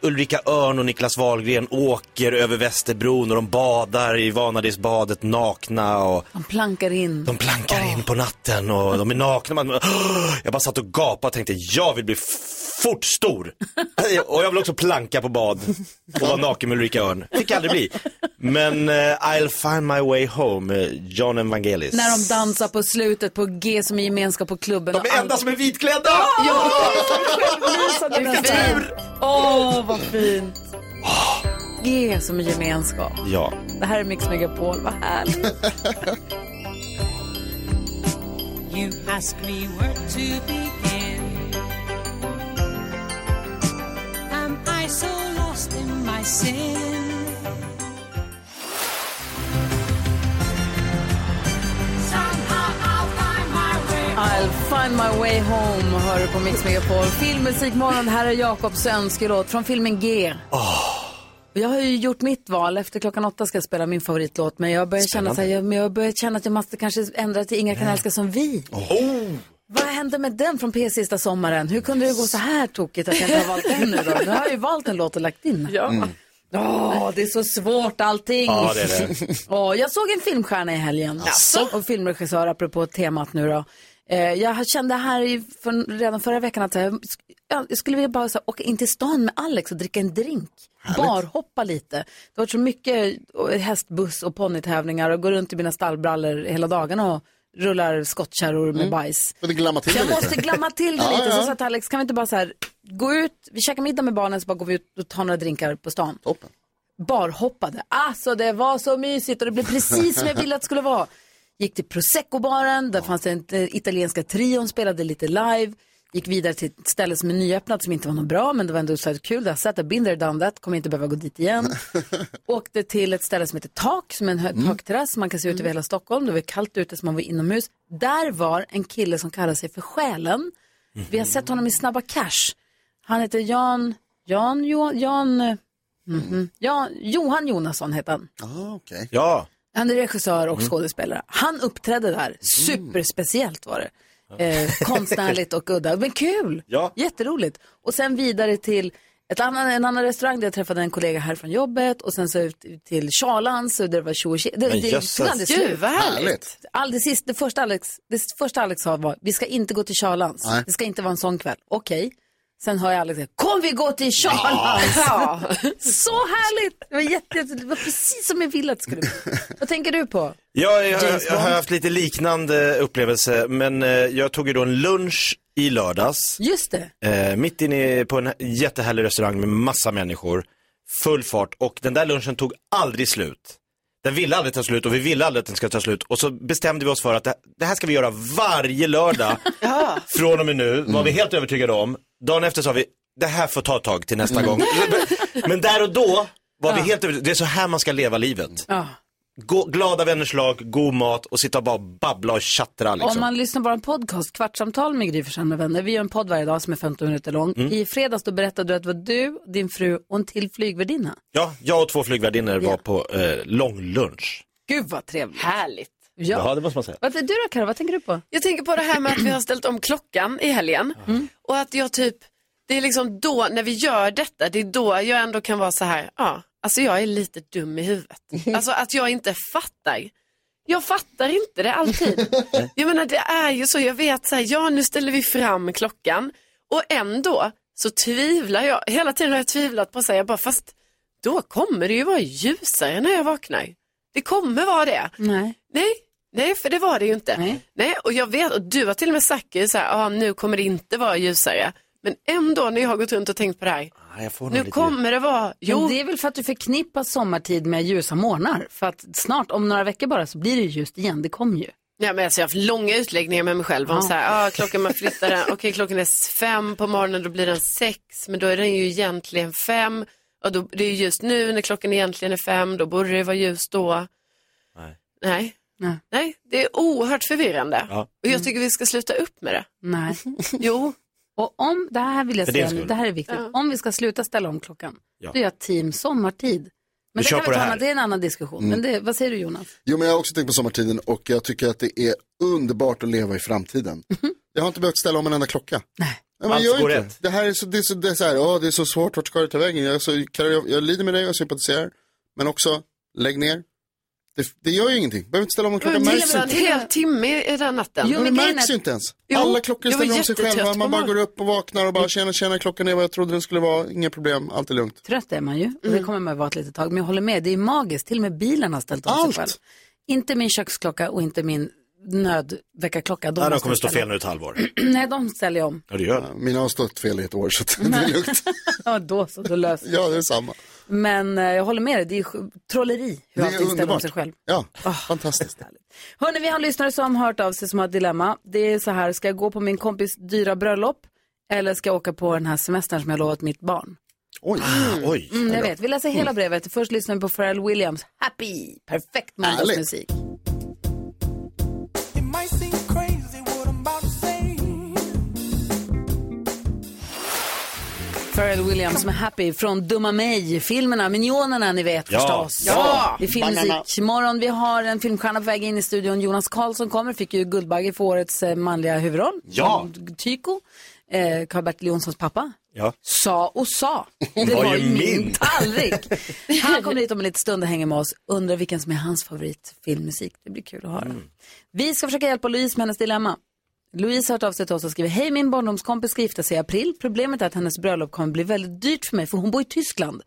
Ulrika Örn och Niklas Wahlgren åker över Västerbron och de badar i Vanadisbadet nakna och De plankar in. de plankar in på natten och de är nakna. Man, <gasps> jag bara satt och gapade och tänkte jag vill bli fort stor. och jag vill också planka på bad och vara naken med Ulrika Örn. Fick aldrig bli. Men eh, I'll find my way home, eh, John Evangelis. När de dansar på slutet på G som är gemenskap på klubben. De är all- enda som är vitklädda! Ja! Självlysande nästan. Åh, vad fint. G som är gemenskap. Ja. Det här är Mix Megapol, vad härligt. <laughs> You ask me where to begin. I so lost in my sin? I'll find my way. Home, hör du på Mix Megapol. Filmmusikmorgon, här är Jakobs önskelåt från filmen G. Jag har ju gjort mitt val, efter klockan åtta ska jag spela min favoritlåt, men jag börjar känna, så här, jag, men jag börjar känna att jag måste kanske ändra till Inga kan älska som vi. Vad hände med den från P sista sommaren? Hur kunde det gå så här tokigt att jag inte har valt den nu då? Nu har jag ju valt en låt och lagt in. Ja. Åh, det är så svårt allting. Ja, det är det. Åh, jag såg en filmstjärna i helgen. Och filmregissör, apropå temat nu då. Eh, jag kände här i, för, redan förra veckan att så här, ja, jag skulle vilja bara så här, åka in till stan med Alex och dricka en drink. Barhoppa lite. Det har varit så mycket eh, hästbuss och ponnytävlingar och gå runt i mina stallbrallor hela dagarna och rullar skottkärror med bajs. Men det glammar till det jag lite. måste glamma till det <laughs> Ja, lite. ja. Så sa Alex, kan vi inte bara så här, gå ut, vi käkar middag med barnen så bara går vi ut och tar några drinkar på stan. Toppen. Barhoppade. Alltså det var så mysigt och det blev precis som jag ville att det skulle vara. Gick till Prosecco-baren, där fanns det en eh, italienska trion, spelade lite live. Gick vidare till ett ställe som är nyöppnat som inte var något bra, men det var ändå så kul. Jag satt där, there, done that, kommer inte behöva gå dit igen. <laughs> Åkte till ett ställe som heter Tak, som är en hög takterrass. Man kan se ut över hela Stockholm. Det var kallt ute så man var inomhus. Där var en kille som kallar sig för Själen. Vi har sett honom i Snabba Cash. Han heter Jan, Jan, Johan, Jan, eh, mhm. Jan Johan Jonasson heter han. Ah, okay. Ja. Han är regissör och skådespelare. Han uppträdde där. Superspeciellt var det. Eh, konstnärligt och udda. Men kul! Ja. Jätteroligt. Och sen vidare till ett annan, en annan restaurang där jag träffade en kollega här från jobbet och sen så ut till Charlans och där det var tjo och tje- det, det, Gud, vad härligt. All, det, sista, det, första Alex, det första Alex sa var, vi ska inte gå till Charlans. Nej. Det ska inte vara en sån kväll. Okej. Sen hör jag Alex säga, kom vi går till Charlans! <laughs> Ja. Så härligt! Det var, jätte, det var precis som jag ville att det skulle bli. <laughs> Vad tänker du på? Ja, jag, James jag har haft lite liknande upplevelse, men eh, jag tog ju då en lunch i lördags. Just det. Eh, mitt inne på en jättehärlig restaurang med massa människor. Full fart och den där lunchen tog aldrig slut. Den ville aldrig ta slut och vi ville aldrig att den ska ta slut. Och så bestämde vi oss för att det, det här ska vi göra varje lördag <laughs> från och med nu. Var vi helt övertygade om. Dagen efter sa vi, det här får ta ett tag till nästa gång. Men, där och då var vi helt övertygade, det är så här man ska leva livet. Ja. Gå, glada vänners lag, god mat och sitta och bara babbla och tjattra liksom. Om man lyssnar på en podcast, Kvartsamtal med Gry Forssell med vänner. Vi gör en podd varje dag som är 15 minuter lång. Mm. I fredags då berättade du att det var du, din fru och en till flygvärdinna. Ja, jag och två flygvärdinnor Ja. var på eh, långlunch. Gud vad trevligt. Härligt. Ja. det måste man säga. Vad är du då Karo, vad tänker du på? Jag tänker på det här med att vi har ställt om klockan i helgen. Och att jag typ, det är liksom då, när vi gör detta, det är då jag ändå kan vara så här, ja, alltså jag är lite dum i huvudet. <laughs> Alltså att jag inte fattar. Jag fattar inte det alltid. <laughs> Jag menar det är ju så, jag vet så här, ja nu ställer vi fram klockan och ändå så tvivlar jag, hela tiden har jag tvivlat på sig, jag bara fast då kommer det ju vara ljusare när jag vaknar. Det kommer vara det. Nej. Nej, nej för det var det ju inte. Nej. Nej, och jag vet, och du har till och med sagt det så här, ah, nu kommer det inte vara ljusare. Men ändå när jag har gått runt och tänkt på det här, Ah, jag får nog nu lite- kommer det vara, jo, Men det är väl för att du förknippar sommartid med ljusa morgnar. För att snart, om några veckor bara, så blir det ljust igen. Det kommer ju. Ja, men alltså jag har haft långa utläggningar med mig själv om Ja. så här, ah, klockan man flyttar den, okej klockan är fem på morgonen, då blir den sex, men då är den ju egentligen fem. Och då, det är ju just nu när klockan egentligen är fem, då borde det vara ljust då. Nej. Nej. Nej. Nej, det är oerhört förvirrande. Ja. Och jag tycker vi ska sluta upp med det. Nej. <laughs> Jo. Och om, det här vill jag säga skull. det här är viktigt. Ja. Om vi ska sluta ställa om klockan, Ja. då är jag team sommartid. Men Vi det kan vi det ta, här. annat- det är en annan diskussion. Men det, vad säger du Jonas? Jo, men jag har också tänkt på sommartiden och jag tycker att det är underbart att leva i framtiden. <laughs> Jag har inte behövt ställa om en enda klocka. Nej. men Allt gör inte. Det här är så, det är så, det är så här, åh, det är så svårt, vart ska det ta vägen? Jag, är så, jag, jag lider med dig och sympatiserar. Men också, lägg ner. Det, det gör ju ingenting. Behöver inte ställa om en klocka, Men märks inte. en hel timme i den natten. Jo, Men det märks är- ju inte ens. Jo, Alla klockor ställer om sig själva. Man bara går upp och vaknar och bara tjena, tjena, klockan är vad jag trodde den skulle vara. Inga problem, allt är lugnt. Trött är man ju. Och det kommer man att vara ett litet tag. Men jag håller med, det är magiskt. Till och med bilen har ställt om sig Allt. själv. Inte min köksklocka och inte min nödväckarklocka. De Nej, de kommer stå fel nu ett halvår. <clears throat> Nej, de ställer jag om. Ja, det gör det. Mina har stått fel i ett år så det är <laughs> lugnt. <laughs> Ja, då så, då löser Ja, det är samma. Men eh, jag håller med dig, det är sj- trolleri hur Det är allting ställer om underbart. sig själv. Ja, fantastiskt. <laughs> Hörni, vi har en lyssnare som har hört av sig som har ett dilemma. Det är så här, ska jag gå på min kompis dyra bröllop eller ska jag åka på den här semestern som jag lovat mitt barn? Oj. Oj. Mm, jag vet, vi läser hela brevet. Först lyssnar vi på Pharrell Williams, Happy, perfekt måndagsmusik. It Pharrell Williams med Happy från Dumma mig, filmerna, Minionerna ni vet Ja. förstås. Ja. Det är filmmusikmorgon. Vi har en filmstjärna på väg in i studion. Jonas Karlsson kommer, fick ju Guldbagge för årets eh, manliga huvudroll. Ja. Tyko, eh, Karl-Bertil Jonssons pappa. Ja. Sa och sa. <laughs> Det var var ju min tallrik. <laughs> Han kommer hit om en liten stund och hänger med oss. Undrar vilken som är hans favoritfilmmusik. Det blir kul att höra. Vi ska försöka hjälpa Louise med hennes dilemma. Louise har hört av sig till oss och skriver, hej min barndomskompis ska gifta sig i april. Problemet är att hennes bröllop kommer bli väldigt dyrt för mig för hon bor i Tyskland.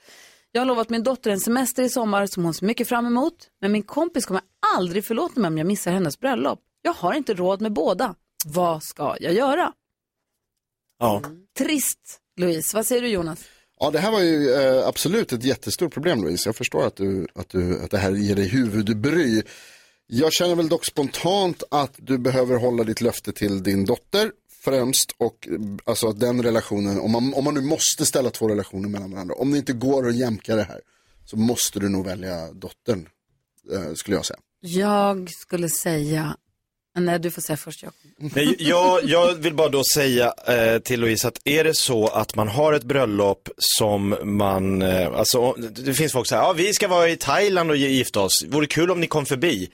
Jag har lovat min dotter en semester i sommar som hon ser mycket fram emot. Men min kompis kommer aldrig förlåta mig om jag missar hennes bröllop. Jag har inte råd med båda. Vad ska jag göra? Ja. Trist, Louise. Vad säger du Jonas? Ja, det här var ju eh, absolut ett jättestort problem Louise. Jag förstår att, du, att, du, att det här ger dig huvudbry. Jag känner väl dock spontant att du behöver hålla ditt löfte till din dotter främst och alltså att den relationen, om man, om man nu måste ställa två relationer mellan varandra, om det inte går att jämka det här så måste du nog välja dottern, eh, skulle jag säga. Jag skulle säga, nej du får säga först Jakob. Nej, jag, jag vill bara då säga eh, till Louise att är det så att man har ett bröllop som man, eh, alltså det finns folk som säger, ja vi ska vara i Thailand och gifta oss, vore kul om ni kom förbi.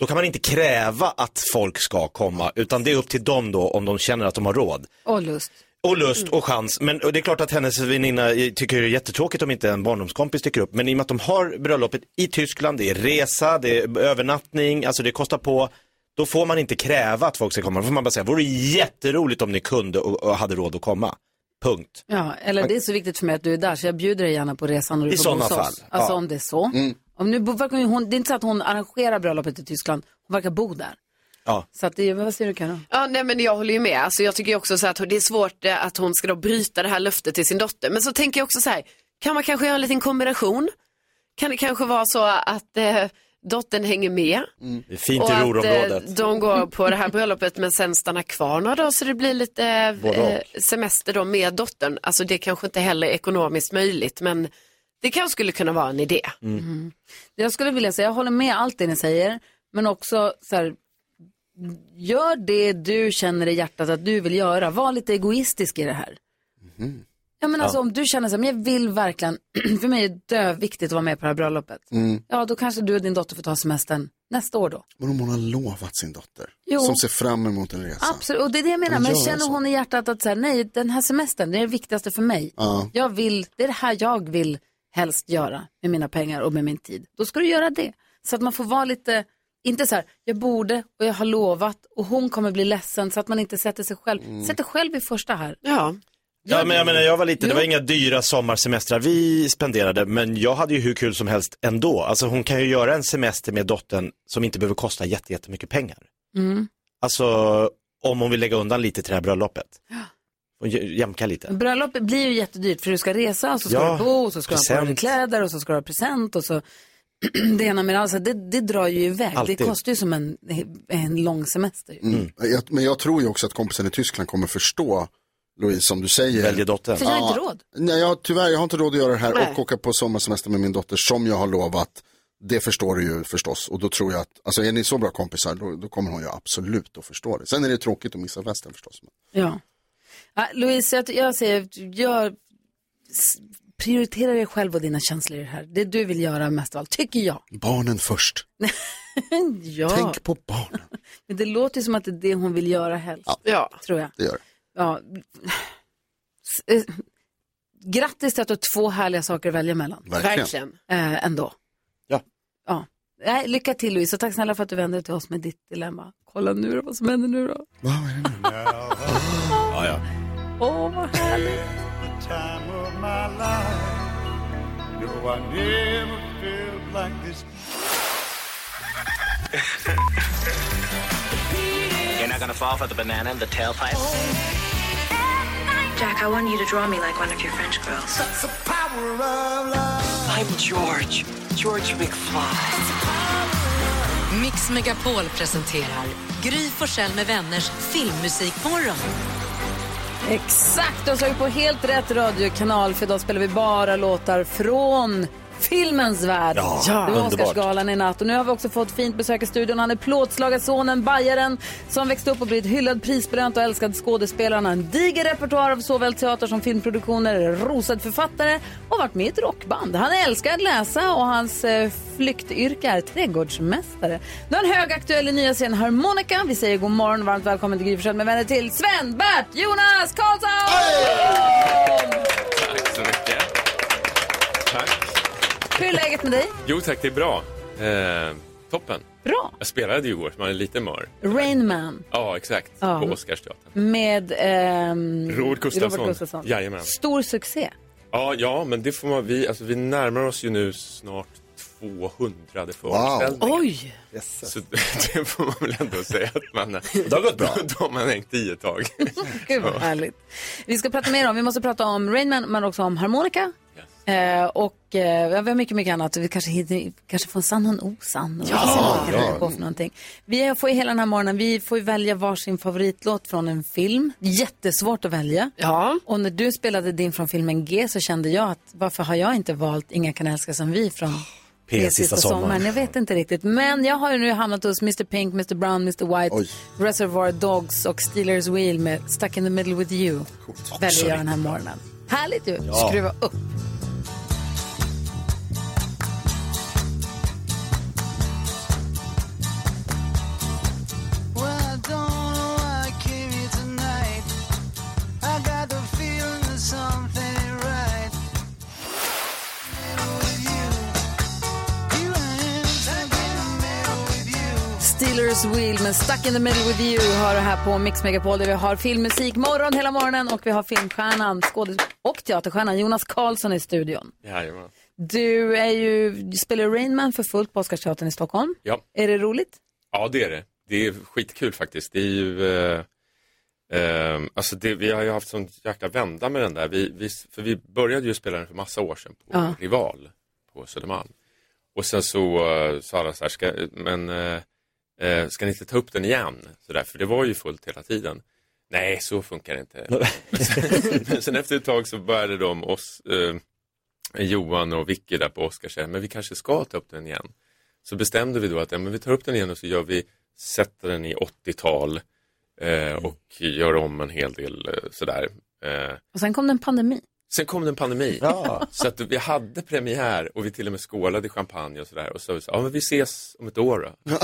Då kan man inte kräva att folk ska komma, utan det är upp till dem då om de känner att de har råd. Och lust. Och lust och chans. Men och det är klart att hennes väninna tycker det är jättetråkigt om inte en barndomskompis dyker upp. Men i och med att de har bröllopet i Tyskland, det är resa, det är övernattning, alltså det kostar på. Då får man inte kräva att folk ska komma. Då får man bara säga, vore jätteroligt om ni kunde och, och hade råd att komma. Punkt. Ja, eller det är så viktigt för mig att du är där så jag bjuder dig gärna på resan och du I bo hos fall, oss. Alltså ja. om det är så. Mm. Om nu, verkar hon, det är inte så att hon arrangerar bröllopet i Tyskland, hon verkar bo där. Ja. Så att det, är- vad säger du Karo? Ja, nej, men jag håller ju med. Alltså, jag tycker också så att det är svårt eh, att hon ska då bryta det här löftet till sin dotter. Men så tänker jag också så här, kan man kanske göra en liten kombination? Kan det kanske vara så att eh, dottern hänger med? Det är fint och i att Ruhrområdet. eh, de går på det här bröllopet men sen stannar kvar några dagar så det blir lite eh, semester då med dottern. Alltså det kanske inte heller är ekonomiskt möjligt men det kanske skulle kunna vara en idé. Mm. Jag skulle vilja säga, jag håller med allt det ni säger, men också så här, gör det du känner i hjärtat att du vill göra. Var lite egoistisk i det här. Ja men alltså Ja. om du känner så här, men jag vill verkligen, <clears throat> för mig är det döviktigt att vara med på det här bröllopet. Mm. Ja då kanske du och din dotter får ta semestern nästa år då. Men om hon har lovat sin dotter, Jo. som ser fram emot en resa. Absolut, och det är det jag menar. Men Men känner så. hon i hjärtat att så här, nej, den här semestern, det är det viktigaste för mig. Ja. Jag vill, det är det här jag vill helst göra med mina pengar och med min tid. Då ska du göra det. Så att man får vara lite, inte så här, jag borde och jag har lovat och hon kommer bli ledsen så att man inte sätter sig själv, Mm. sätter själv i första här. Ja. Ja, men jag menar, jag var liten, det var inga dyra sommarsemestrar vi spenderade, men jag hade ju hur kul som helst ändå. Alltså hon kan ju göra en semester med dottern som inte behöver kosta jätte- jättemycket pengar. Mm. Alltså, om hon vill lägga undan lite till det här bröllopet. Och jä- jämka lite. Bröllopet blir ju jättedyrt för du ska resa och så ska Ja, du bo och så ska du ha present. kläder och så ska du ha present och så <clears throat> det ena med det andra. Så Det, det drar ju iväg. Alltid. Det kostar ju som en, en lång semester. Mm. Jag, men jag tror ju också att kompisen i Tyskland kommer förstå, Louise, som du säger. Väljer dottern. För jag har inte råd. Nej, jag, tyvärr, jag har inte råd att göra det här Nej. och åka på sommarsemester med min dotter som jag har lovat. Det förstår du ju förstås och då tror jag att, alltså är ni så bra kompisar då, då kommer hon ju absolut att förstå det. Sen är det tråkigt att missa festen förstås. Ja. Ja Louise, jag, jag säger, jag prioritera dig själv och dina känslor i det här. Det du vill göra mest av allt, tycker jag. Barnen först. <laughs> ja. Tänk på barnen. <laughs> Men det låter ju som att det är det hon vill göra helst. Ja. Tror jag. Det gör det. Ja. S- eh, Grattis till att du har två härliga saker att välja mellan. Verkligen. Verkligen. Eh, ändå. Ja. ja. Nej, lycka till Louise och tack snälla för att du vände dig till oss med ditt dilemma. Kolla nu då vad som händer nu då. Vad härligt. time of never felt like this. You're not gonna fall for the banana in the tailpipe? Jack, I want you to draw me like one of your French girls. I'm George. George McFly. Mix Megapol presenterar Gry Forssell med vänners filmmusikmorgon. Exakt, du har slagit på helt rätt radiokanal för idag spelar vi bara låtar från filmens värld. Ja, det var underbart. Oscarsgalan i natt och nu har vi också fått fint besök i studion. Han är plåtslagarsonen, bajaren som växte upp och blivit hyllad, prisbelönt och älskad skådespelare. Han har en diger repertoar av såväl teater som filmproduktioner, rosad författare och varit med i ett rockband. Han älskar att läsa och hans eh, flyktyrke är trädgårdsmästare. Nu är han högaktuell i nya serien Harmonica. Vi säger god morgon och varmt välkommen till Gry med vänner till Sven, Bert, Jonas Karlsson! Tack Hur är läget med dig? Jo tack, det är bra. Eh, toppen. Bra. Jag spelade ju igår som var en liten mör. Rain Man Ja, exakt. Ja. På Oscarsteatern. med ehm, Robert Gustafsson. Robert Gustafsson. Jajamän. Stor succé. Ja, ja, men det får man, vi, alltså, vi närmar oss ju nu snart 200 föreställningar. Oj! Så <laughs> det får man väl ändå säga att man Det har gått bra. <laughs> Då har man hängt i ett tag. <laughs> Gud vad härligt. Vi ska prata mer om, vi måste prata om Rain Man men också om harmonika. Eh, och eh, vi har mycket, mycket annat. Vi kanske, hinner, kanske får en sann och en osann. Och Ja. Ja. på för någonting. Vi får ju hela den här morgonen, vi får välja varsin favoritlåt från en film. Jättesvårt att välja. Ja. Och när du spelade din från filmen G så kände jag att varför har jag inte valt Inga kan älska som vi från <gasps> P sista sommaren. Jag vet inte riktigt. Men jag har ju nu hamnat hos Mr Pink, Mr Brown, Mr White, Reservoir Dogs och Steelers Wheel med Stuck in the middle with you. Väljer jag den här morgonen. Härligt ju. Ja. Skruva upp. Steelers Wheel med Stuck in the middle with you har du här på Mix Megapol där vi har filmmusik morgon hela morgonen och vi har filmstjärnan, skådis och teaterstjärnan Jonas Karlsson i studion. Jajamän. Du är ju, du spelar Rain Man för fullt på Oscarsteatern i Stockholm. Ja. Är det roligt? Ja, det är det. Det är skitkul faktiskt. Det är ju, eh, eh, alltså det, vi har ju haft sån jäkla vända med den där. Vi, vi, för vi började ju spela den för massa år sedan på Ja. Rival på Södermalm. Och sen så uh, sa alla så här, ska, men eh, eh, ska ni inte ta upp den igen? Så där, för det var ju fullt hela tiden. Nej, så funkar det inte. men, sen, men sen efter ett tag så började de oss, eh, Johan och Vicky där på Oscar säga, men vi kanske ska ta upp den igen. Så bestämde vi då att ja, men vi tar upp den igen och så gör vi, sätter den i 80-tal eh, och gör om en hel del eh, sådär. Eh, Och sen kom det en pandemi. Sen kom det en pandemi. Ja. Så att vi hade premiär och vi till och med skålade i champagne och sådär. Och så sa vi så, ja men vi ses om ett år då.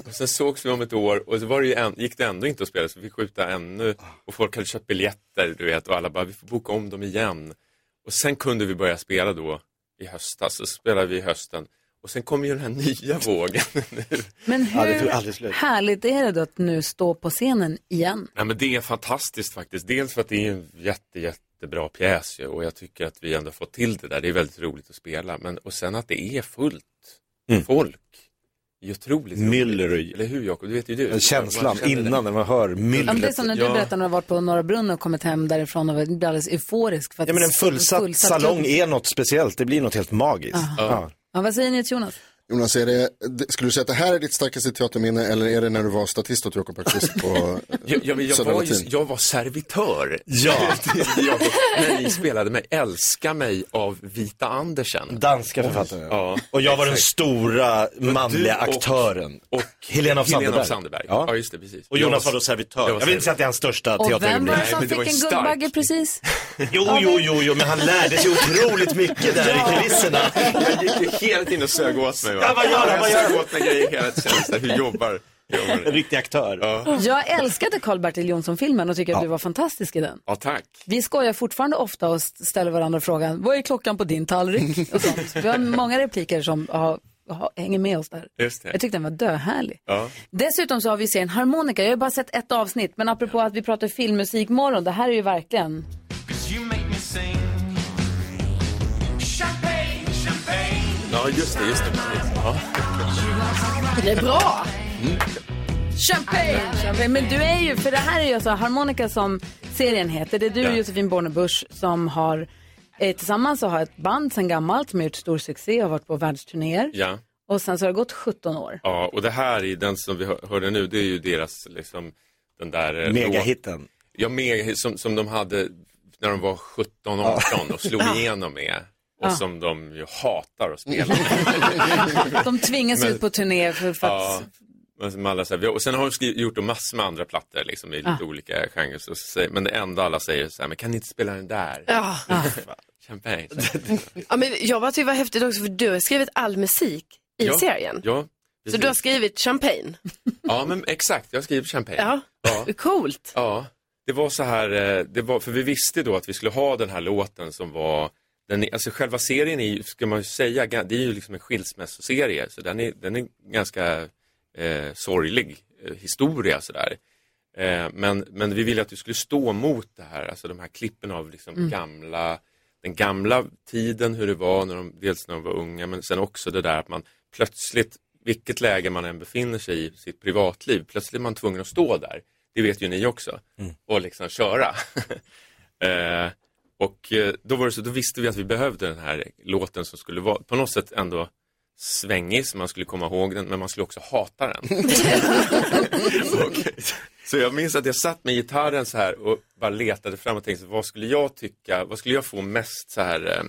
<laughs> och sen sågs vi om ett år och så var det ju en, gick det ändå inte att spela så vi fick skjuta ännu. Och folk hade köpt biljetter du vet och alla bara, vi får boka om dem igen. Och sen kunde vi börja spela då i höstas. Så spelade vi i hösten. Och sen kom ju den här nya vågen <laughs> nu. Men Ja, det hur slut. härligt är det då att nu stå på scenen igen? Ja, men det är fantastiskt faktiskt. Dels för att det är en jätte, jättebra pjäs ju, och jag tycker att vi ändå fått till det där. Det är väldigt roligt att spela. Men, och sen att det är fullt folk. Det är otroligt Myller roligt. Eller hur Jakob? Du vet ju du. Känslan det. innan när man hör Ja, men det är myllret. som när du berättade när du har varit på Norra Brunn och kommit hem därifrån och var alldeles euforisk. För att Ja, men en det är fullsatt, fullsatt salong är något speciellt. Det blir något helt magiskt. Ja. Ja, vad säger ni till Jonas? Jonas, är det, skulle du säga att det här är ditt starkaste teaterminne eller är det när du var statist åt Jakob Öqvist på Ja, ja, men jag, Södra var ju, Latin? jag var servitör. Ja. <laughs> Jakob, när ni spelade mig Älska mig av Vita Andersen. Danska författare. Ja. Och jag var den stora manliga och- aktören. Och Helena af Sandeberg. Helena Sandeberg. Ja. Ja. just det, precis. Och Jonas var då servitör. Jag, vill inte säga att det är hans största Och vem var det som fick en Guldbagge precis? Jo, jo, jo, jo, men han lärde sig otroligt mycket där i kulisserna. Jag gick ju hela tiden och sög åt mig. Ja, vad gör han? Vad gör Jag han? sög åt mig grejer hela tiden. Hur jobbar jobbar En riktig aktör. Ja. Jag älskade Karl-Bertil Jonsson-filmen och tycker att du var fantastisk i den. ja, tack. Vi skojar fortfarande ofta och ställer varandra frågan, vad är klockan på din tallrik? <laughs> Och sånt. Vi har många repliker som har, har, hänger med oss där. Just det. Jag tyckte den var döhärlig. Ja. Dessutom så har vi serien Harmonica. Jag har bara sett ett avsnitt, men apropå att vi pratar filmmusik morgon, det här är ju verkligen... Ja, just det, just det. Ja. Det är bra. Champagne! Champagne. Men du är ju, för det här är ju alltså Harmonica som serien heter. Det är du och Ja. Josefin Bornebusch som har eh, tillsammans så har ett band sedan gammalt som har gjort stor succé och har varit på världsturnéer. ja. Och sen så har det gått 17 år. Ja, och det här är den som vi hör- hörde nu, det är ju deras, liksom, den där... eh, Megahitten. låt- Ja, megahit som, som de hade när de var 17, 18 och slog igenom med. Och Ja. som de ju hatar att spela. <laughs> De tvingas Men- ut på turné för, för att... Ja, men som alla säger, och sen har de skrivit, gjort en massor med andra plattor liksom, i lite Ah. olika genrer. Så Men det enda alla säger är så här, men kan ni inte spela den där? Ja. Champagne. <laughs> Ja, men jag bara tyckte det var häftigt också för du har skrivit all musik i ja, serien. Ja, Så du har skrivit champagne. <laughs> ja, men exakt. Jag har skrivit champagne. Ja, Ja. coolt. Ja, det var så här, eh, det var, för vi visste då att vi skulle ha den här låten som var den är, alltså själva serien är ju, ska man ju säga, ga- det är ju liksom en skilsmässoserie. Så den är, den är ganska eh, sorglig eh, historia sådär. Eh, men, men vi ville att du skulle stå mot det här, alltså de här klippen av liksom Mm. gamla, den gamla tiden, hur det var, när de, dels när de var unga, men sen också det där att man plötsligt, vilket läge man än befinner sig i sitt privatliv, plötsligt är man tvungen att stå där. Det vet ju ni också. Och liksom köra. <laughs> eh, och eh, då, var det så, då visste vi att vi behövde den här låten som skulle vara på något sätt ändå svängig, så man skulle komma ihåg den, men man skulle också hata den. <laughs> och, så jag minns att jag satt med gitarren så här och bara letade fram och tänkte, vad skulle jag tycka, vad skulle jag få mest så här eh,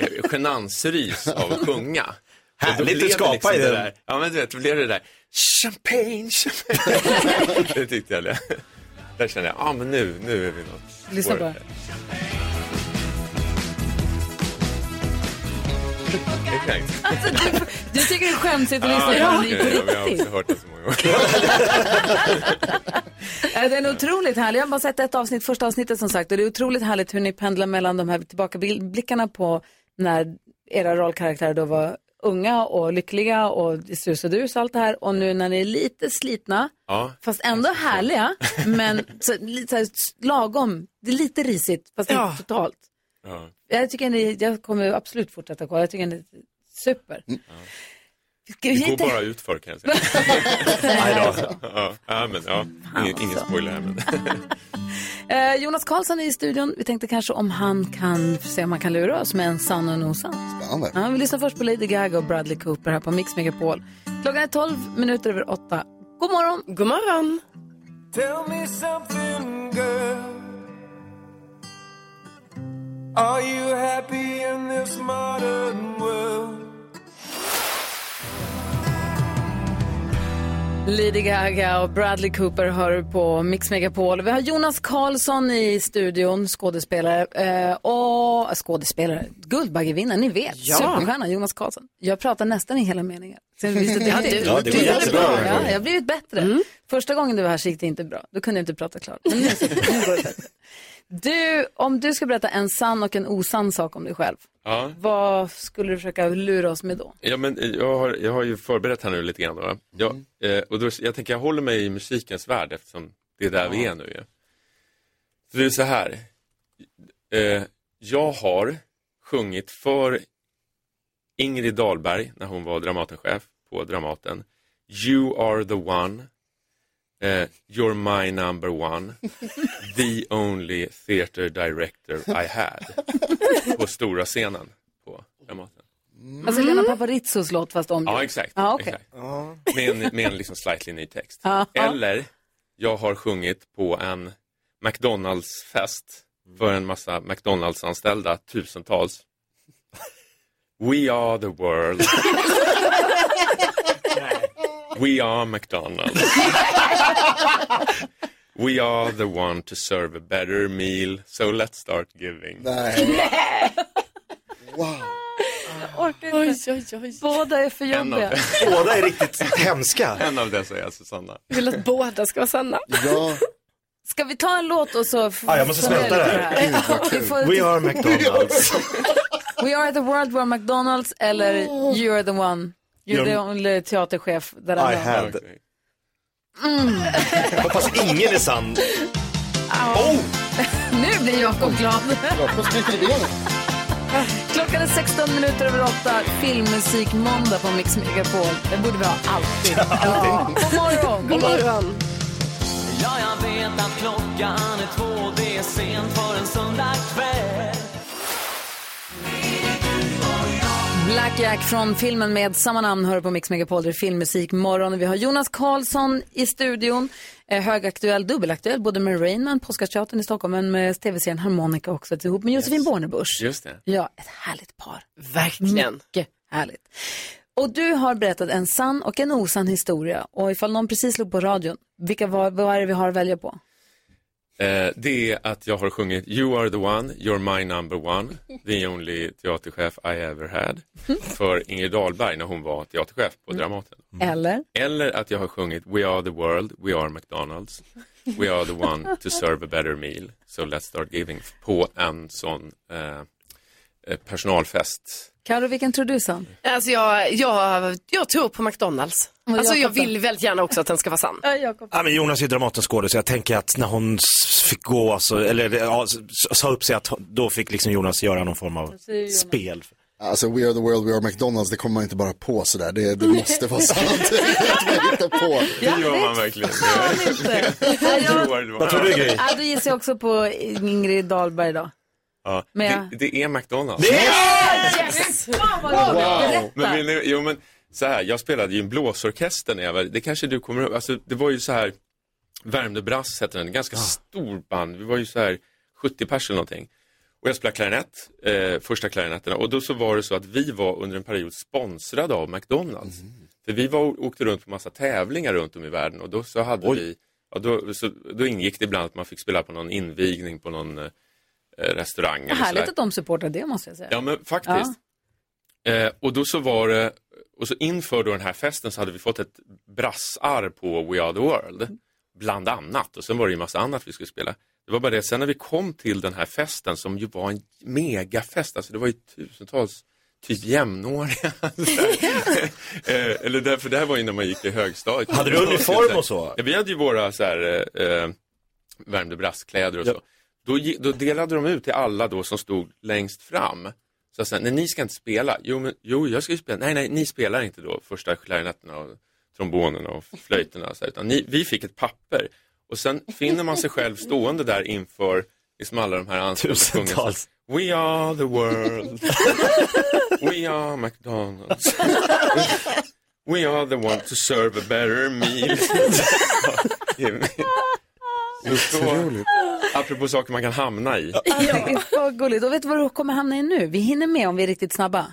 eh, genansrys av att sjunga? Härligt att skapa liksom i det där, Ja men du vet, då blev det där champagne, champagne. <laughs> det tyckte jag. Det. Där kände jag, ja ah, men nu, nu är vi något. Lyssna på det. Exakt. Alltså, du, du tycker det är skämsigt att lyssna Ja, på den jag det. på Vi har riktigt? också hört det så många gånger. Den är otroligt härlig. Jag har bara sett ett avsnitt, första avsnittet som sagt. Och det är otroligt härligt hur ni pendlar mellan de här tillbakablickarna på när era rollkaraktärer då var unga och lyckliga och sus och dus och allt det här. Och nu när ni är lite slitna, Ja. fast ändå härliga, <laughs> men så, lite så här, lagom. Det är lite risigt, fast Ja. inte totalt. Ja. Jag tycker ni, jag kommer absolut fortsätta kolla. Jag tycker ni är super. Ska vi Det går inte- bara ut för kan jag säga. <laughs> Nej ja, ja, men, ja. Ingen, ingen spoiler här. Men. <laughs> Eh, Jonas Karlsson är i studion. Vi tänkte kanske om han kan se om han kan lura oss med en sann och en osann. Spännande. Ja, vi lyssnar först på Lady Gaga och Bradley Cooper här på Mix Megapol. Klockan är 12 minuter över 8. God morgon! God morgon! Tell me something, girl. Are you happy in this modern world? Lady Gaga och Bradley Cooper hör på Mix Megapol. Vi har Jonas Karlsson i studion, skådespelare. Eh, och skådespelare, Guldbaggevinnare, ni vet. Ja. Superstjärna Jonas Karlsson. Jag pratar nästan i hela meningen. Sen visste du- Ja, du- Ja, det var jättebra. bra. Ja, jag har blivit bättre. Första gången du var här så gick det inte bra. Då kunde jag inte prata klart. Men nu, <laughs> nu går det bättre. Du, om du ska berätta en sann och en osann sak om dig själv, Ja. vad skulle du försöka lura oss med då? Ja, men jag, har, jag har ju förberett här nu lite grann. Då. Jag, eh, och då, jag tänker jag håller mig i musikens värld eftersom det är där vi är nu. Ju. Så det är så här. Eh, jag har sjungit för Ingrid Dahlberg när hon var Dramatenchef på Dramaten. You are the one. Eh, you're my number one. <laughs> The only theater director I had. På stora scenen på Dramaten. Alltså Lena Paparizzos låt fast om Ja, exakt. Ja, okej. exakt. Med en, med en liksom slightly ny text. Ja. Eller, jag har sjungit på en McDonalds-fest för en massa McDonalds-anställda, tusentals. We are the world. <laughs> We are McDonalds. <laughs> We are the one to serve a better meal, so let's start giving. Nej. <laughs> Wow. Oj, oj, oj. Båda är för En av jobbiga. Båda är riktigt hemska. En av dessa är Susanna. Vill att båda ska vara sanna. Ja. Ska vi ta en låt och så... Ja, jag måste smälta det här. Gud, vad Vi kul. får- We are McDonalds. <laughs> We are the world, we are McDonalds eller You are the one. The only teaterchef. Där I had. Mm. Hoppas ingen är sann. Oh! <laughs> Nu blir Jakob glad. Jakob i. Klockan är 16 minuter över 8. Filmmusik måndag på Mix Megapol. Det borde vi ha alltid. Ja. God morgon. God morgon. Ja, jag vet att klockan är två, det är sent för en söndag Black Jack från filmen med samma namn hör på Mix Megapol. Det är filmmusik morgon. Vi har Jonas Karlsson i studion. Eh, högaktuell, dubbelaktuell, både med Rain Man, Påskteatern i Stockholm, men med tv-serien Harmonica också ihop med Josefin Bornebusch. Just det. Ja, ett härligt par. Verkligen. Mycket härligt. Och du har berättat en sann och en osann historia. Och ifall någon precis slog på radion, vilka, vad, vad är det vi har att välja på? Eh, det är att jag har sjungit You are the one, you're my number one, the only teaterchef I ever had för Ingrid Dahlberg när hon var teaterchef på Dramaten. Eller? Eller att jag har sjungit We are the world, we are McDonalds, we are the one to serve a better meal, so let's start giving på en sån eh, eh, personalfest. Karo, vilken tror du sann? Alltså jag, jag, jag tror på McDonalds. Alltså jag vill väldigt gärna också att den ska vara sann. <laughs> Ja. Ja, men Jonas är ju Dramatens skådis, så jag tänker att när hon fick gå, så, eller ja, sa upp sig, att då fick liksom Jonas göra någon form av spel. Alltså We are the world, we are McDonalds, det kommer man inte bara på sådär. Det, det måste vara sant. <laughs> Det på. Det gör man verkligen. <laughs> Vad tror du Gry? Ja, då gissar jag också på Ingrid Dahlberg då. Ja, Men jag- det, det är McDonalds. Yes! Fan vad roligt. Berätta. Men, vill ni- jo, men så här, jag spelade ju i en blåsorkester när jag var, det kanske du kommer ihåg, alltså, det var ju så här, Värmdö Brass hette den, ganska stor band, vi var ju så här 70 pers eller någonting. Och jag spelade klarinett, eh, första klarinetterna, och då så var det så att vi var under en period sponsrade av McDonalds. För vi var, åkte runt på massa tävlingar runt om i världen och då så hade vi, ja, då, så, då ingick det ibland att man fick spela på någon invigning på någon eh, restaurang. eller Härligt sådär. att de supportar det måste jag säga. Ja men faktiskt. Eh, och då så var det, och så inför då den här festen så hade vi fått ett brassar på We Are The World. Bland annat. Och sen var det ju massa annat vi skulle spela. Det var bara det, sen när vi kom till den här festen som ju var en megafest, alltså det var ju tusentals typ jämnåriga. <laughs> eh, eller därför det här var ju när man gick i högstadiet. Hade du uniform och så? Ja, vi hade ju våra så här, eh, eh, Värmdö brasskläder och så. Då, då delade de ut till alla då som stod längst fram. Så sen, nej ni ska inte spela. Jo, men, jo jag ska ju spela. Nej, nej, ni spelar inte då första klarinetterna och trombonerna och flöjterna. Så, här, utan ni, vi fick ett papper. Och sen finner man sig själv stående där inför liksom alla de här anställda. We are the world. <laughs> We are McDonalds. <laughs> We are the one to serve a better meal. <laughs> Apropå saker man kan hamna i. Ja, för gulligt. Och vet du vad du kommer hamna i nu? Vi hinner med om vi är riktigt snabba.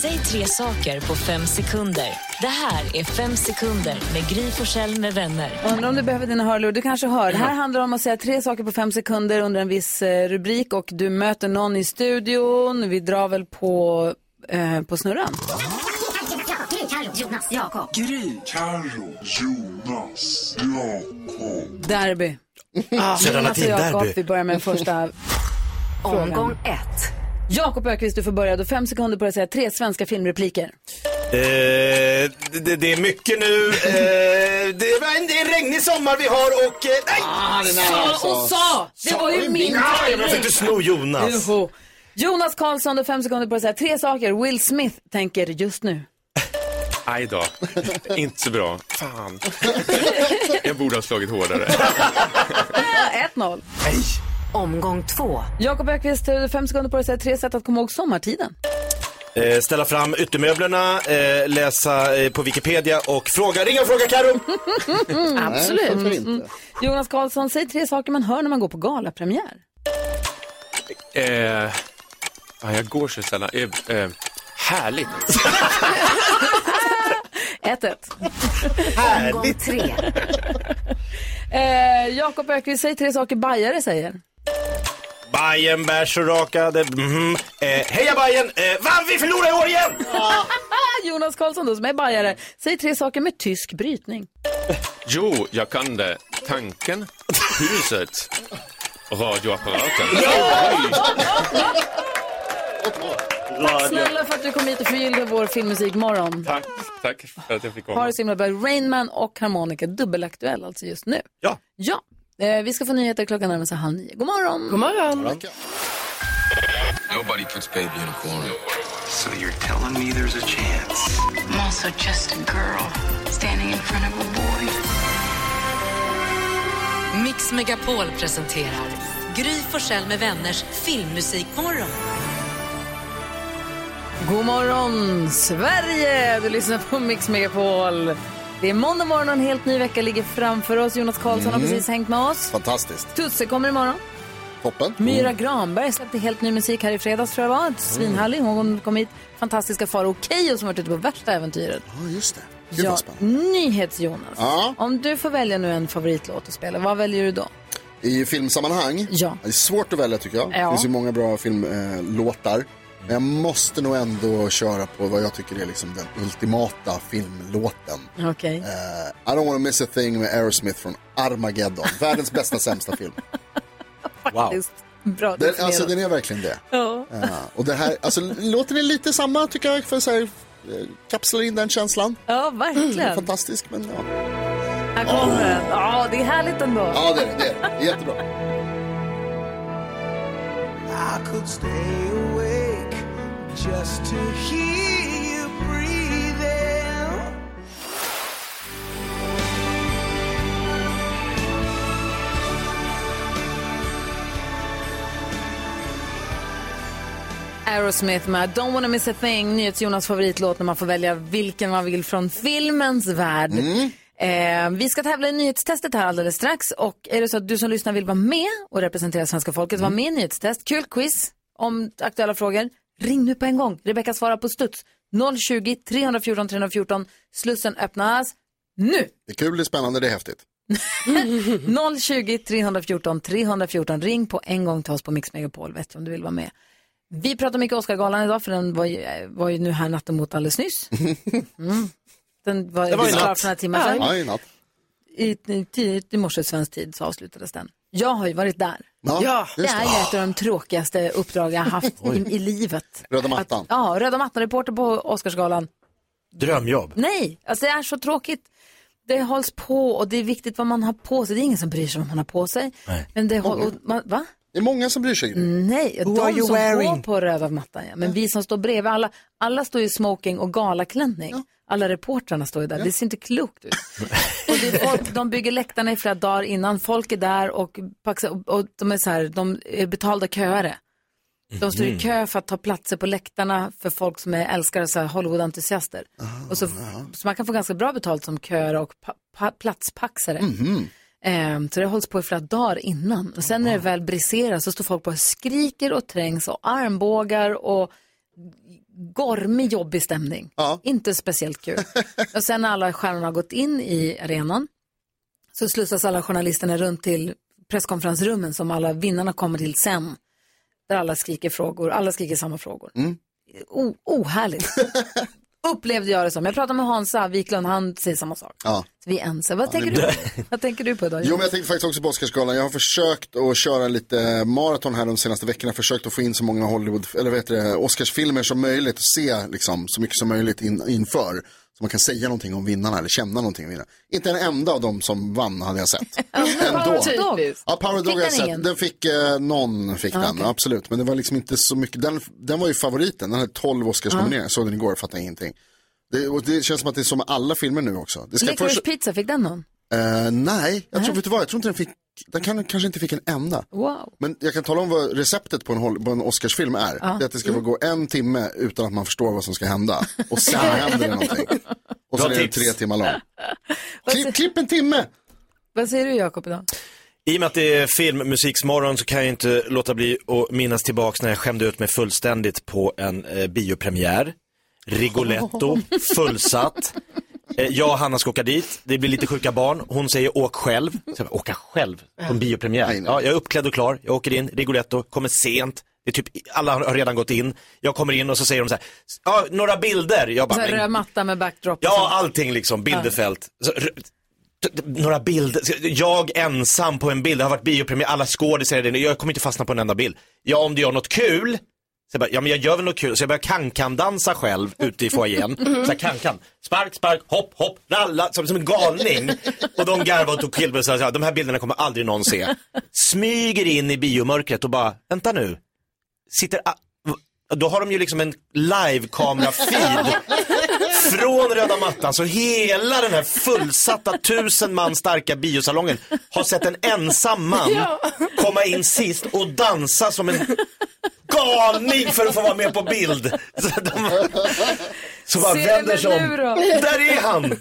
Säg tre saker på fem sekunder. Det här är Fem sekunder med Gry Forssell med vänner. Undrar om du behöver dina hörlurar. Du kanske hör. Det här handlar om att säga tre saker på fem sekunder under en viss eh, rubrik och du möter någon i studion. Vi drar väl på, eh, på snurran. Jonas, Jakob. Gry, Carro, Jonas, Jakob. Derby. Ah, Jonas och Jakob, vi börjar med första frågan. Omgång ett. Jakob Ökvist, du får börja. Du har fem sekunder på dig att säga tre svenska filmrepliker. Eh, det, det är mycket nu. Eh, det, är en, det är en regnig sommar vi har och... Eh, nej! Ah, den är Sa alltså. och sa! Det var ju min Ja, jag försökte sno Jonas. Jonas Karlsson, du har fem sekunder på dig att säga tre saker Will Smith tänker just nu. Aj då, <laughs> inte så bra. Fan. Jag borde ha slagit hårdare. 1-0. Omgång två. Jakob Ökvist, du har fem sekunder på dig att säga tre sätt att komma ihåg sommartiden. Eh, ställa fram yttermöblerna, eh, läsa eh, på Wikipedia och fråga, ringa och fråga Karo. <laughs> Absolut. varför inte? Mm. Jonas Karlsson, säg tre saker man hör när man går på galapremiär. Eh, ja, jag går så sällan. Eh, eh, härligt. 1-1. Omgång tre. Eh, Jakob Ökvist, säg tre saker bajare säger. Bajen bärs och rakade. Mhm. Eh, heja Bajen! Eh, vann vi förlorade i år igen! <laughs> Jonas Karlsson då, som är bajare, säg tre saker med tysk brytning. Jo, jag kan det. Tanken, huset, radioapparaten. Tack snälla för att du kom hit och förgyllde vår filmmusikmorgon. Tack, tack för att jag fick Ha komma. det så himla bra. Rainman och harmonika, dubbelaktuell alltså just nu. Ja. Ja. Eh, vi ska få nyheter klockan närmar sig halv nio. God morgon. God morgon. Nobody puts baby in a corner. So you're telling me there's a chance? I'm also just a girl standing in front of a boy. Mix Megapol presenterar Gry Forssell med vänners filmmusikmorgon. God morgon, Sverige! Du lyssnar på Mix Megapol. Det är måndag morgon och en helt ny vecka ligger framför oss. Jonas Karlsson har Mm. precis hängt med oss. Fantastiskt. Tusse kommer imorgon. Toppen. Myra Granberg släppte helt ny musik här i fredags tror jag var. Svinhärlig. Hon kom hit. Fantastiska Farao Keyyo som varit ute på värsta äventyret. Ja, just det. Gud Ja. Nyhets-Jonas. Ja. Om du får välja nu en favoritlåt att spela, vad väljer du då? I filmsammanhang? Ja. Det är svårt att välja tycker jag. Ja. Det finns ju många bra filmlåtar. Men jag måste nog ändå köra på vad jag tycker är liksom den ultimata filmlåten. Okej. Eh, I don't wanna miss a thing med Aerosmith från Armageddon. <laughs> Världens bästa sämsta film. <laughs> Faktiskt. Bra Den, alltså den är verkligen det. Ja. Ja, och det här, alltså låter det lite samma tycker jag, för så här, eh, kapslar in den känslan. Ja, verkligen. <clears throat> Fantastisk, men ja. Här kommer den. Ja, det är härligt ändå. Ja, det är det. det. är. Jättebra. I could stay awake just to hear you breathing. Aerosmith med Don't wanna miss a thing, NyhetsJonas favoritlåt när man får välja vilken man vill från filmens värld. Eh, vi ska tävla i nyhetstestet här alldeles strax och är det så att du som lyssnar vill vara med och representera svenska folket, vara med i nyhetstest, kul quiz om aktuella frågor, ring nu på en gång. Rebecka svarar på studs. 020 314 314, Slussen öppnas nu. Det är kul, det är spännande, det är häftigt. 020 314 314. Ring på en gång till oss på Mix Megapol. Vet du om du vill vara med. Vi pratar mycket Oscargalan idag för den var ju, var ju nu här natten mot alldeles nyss. <laughs> Mm. Den var, Det var i klar för några timmar sedan. Ja, i. I, tidigt i morse svensk tid så avslutades den. Jag har ju varit där. Ja, det just är det. ju ett av de tråkigaste uppdrag jag har haft i, i livet. Röda mattan. Ja, röda mattan-reporter på Oscarsgalan. Drömjobb. Nej, alltså det är så tråkigt. Det hålls på och det är viktigt vad man har på sig. Det är ingen som bryr sig om vad man har på sig. Men det håll, och man, va? Det är många som bryr sig. Nej, Who de som wearing? går på röda mattan. Ja. Men vi som står bredvid, alla, alla står i smoking och galaklänning. Alla reportrarna står ju där. Det ser inte klokt ut. <laughs> och det är folk, de bygger läktarna i flera dagar innan. Folk är där och, och, de är så här, de är betalda köare. De står i Mhm. kö för att ta platser på läktarna för folk som är älskare, så här Hollywood-entusiaster. och så, så man kan få ganska bra betalt som köare och pa, pa, platspaxare. Ehm, så det hålls på i flera dagar innan. Och sen när det väl briserar så står folk bara och skriker och trängs och armbågar och gormig jobbig stämning. Inte speciellt kul. <laughs> och sen när alla stjärnorna har gått in i arenan så slussas alla journalisterna runt till presskonferensrummen som alla vinnarna kommer till sen. Där alla skriker frågor, alla skriker samma frågor. O- ohärligt. <laughs> Upplevde jag det som. Jag pratade med Hansa Wiklund, han säger samma sak. Ja. Så vi är ense. Vad, tänker, du? Vad tänker du på idag? Jo, men jag tänkte faktiskt också på Oscarsgalan. Jag har försökt att köra lite maraton här de senaste veckorna. Försökt att få in så många Hollywood, eller vad heter det, Oscarsfilmer som möjligt och se liksom, så mycket som möjligt in, inför. Så man kan säga någonting om vinnarna eller känna någonting om vinnarna. Inte en enda av dem som vann hade jag sett. <laughs> Ändå. Ja, Power Dog har jag sett. Den fick, eh, någon fick Ah, den, okej. absolut. Men det var liksom inte så mycket, den, den var ju favoriten. Den hade 12 Oscarsnomineringar, Ah. såg den igår, fattade ingenting. Det, och det känns som att det är som med alla filmer nu också. Det ska Licorice först, Pizza, fick den någon? Eh, nej, jag tror, vet du vad, jag tror inte den fick, den kan, kanske inte fick en enda. Wow. Men jag kan tala om vad receptet på en, på en Oscarsfilm är. Ja. Det är att det ska gå en timme utan att man förstår vad som ska hända. Och sen <laughs> händer det någonting. Och så Bra är den tips. tre timmar lång. <laughs> Klipp, klipp en timme! Vad säger du Jakob idag? I och med att det är filmmusiksmorgon så kan jag inte låta bli att minnas tillbaks när jag skämde ut mig fullständigt på en eh, biopremiär. Rigoletto, <laughs> fullsatt. Eh, jag och Hanna ska åka dit, det blir lite sjuka barn. Hon säger åk själv. Så jag bara, åka själv på en biopremiär? Ja, jag är uppklädd och klar, jag åker in, Rigoletto, kommer sent. Det är typ, alla har redan gått in. Jag kommer in och så säger de så här, ja, några bilder. Jag Så bara, här men röd matta med backdrop. Ja, allting liksom, bilderfält. Så, några bilder, jag ensam på en bild, det har varit biopremiär, alla skådisar är det, jag kommer inte fastna på en enda bild. Ja, om du gör något kul, så jag bara, ja men jag gör väl något kul, så jag börjar kan-kan-dansa själv ute i foajén. <laughs> Så här kan-kan, spark, spark, hopp, hopp, ralla, som, som en galning. Och de garvade och tog killbild och sa, "Ja, de här bilderna kommer aldrig någon se. Smyger in i biomörkret och bara, vänta nu, sitter, då har de ju liksom en live-kamera-feed från röda mattan. Så hela den här fullsatta tusen man starka biosalongen har sett en ensam man komma in sist och dansa som en galning för att få vara med på bild. Så, de, så bara vänder sig om. Där är han!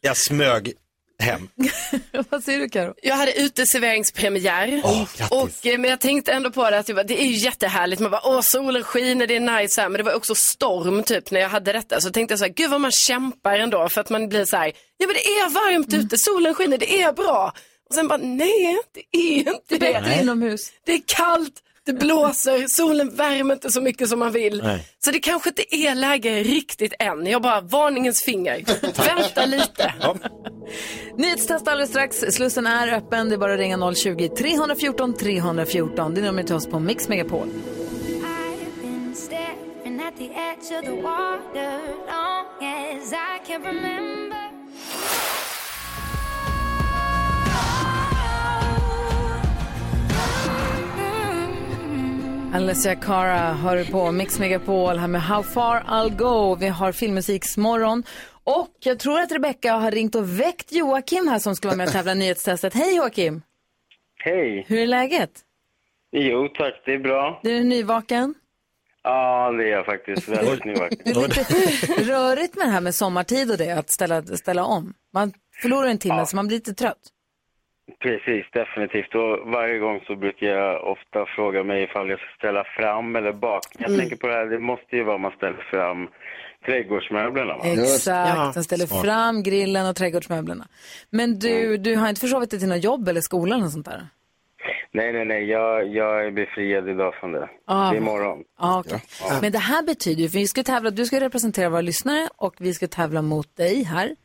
Jag smög hem. <laughs> Vad säger du Karo? Jag hade uteserveringspremiär. och, eh, men jag tänkte ändå på det att bara, det är ju jättehärligt. Man bara, åh solen skiner, det är nice. Så här. Men det var också storm typ när jag hade detta. Så tänkte jag så här, gud vad man kämpar ändå. För att man blir så här, ja men det är varmt ute, solen skiner, det är bra. Och sen bara, nej det är inte Det är bättre det. inomhus. Det är kallt. Det blåser, solen värmer inte så mycket som man vill. Nej. Så det kanske inte är läge riktigt än. Jag bara, varningens finger. Vänta lite. Nyhetstest alldeles strax. Slussen är öppen. Det är bara att ringa 020-314 314. Det är numret till oss på Mix Megapol. Alessia Cara hör på Mix Megapol här med How far I'll go. Vi har filmmusiksmorgon. Och jag tror att Rebecca har ringt och väckt Joakim här som ska vara med och tävla i <laughs> nyhetstestet. Hej Joakim! Hej! Hur är läget? Jo tack, det är bra. Du är nyvaken? Ja, det är jag faktiskt. Väldigt <laughs> nyvaken. Det är lite rörigt med det här med sommartid och det, att ställa, ställa om. Man förlorar en timme så man blir lite trött. Precis, definitivt. Och varje gång så brukar jag ofta fråga mig ifall jag ska ställa fram eller bak. Jag Mm. tänker på det här, det måste ju vara man ställer fram trädgårdsmöblerna. Va? Exakt, den ställer fram grillen och trädgårdsmöblerna. Men du, du har inte försovit dig till något jobb eller skola eller något sånt där? Nej, nej, nej. Jag, jag är befriad idag från det. Ah. Det är imorgon. Ja, okej. Men det här betyder ju, för vi ska tävla, du ska representera våra lyssnare och vi ska tävla mot dig här.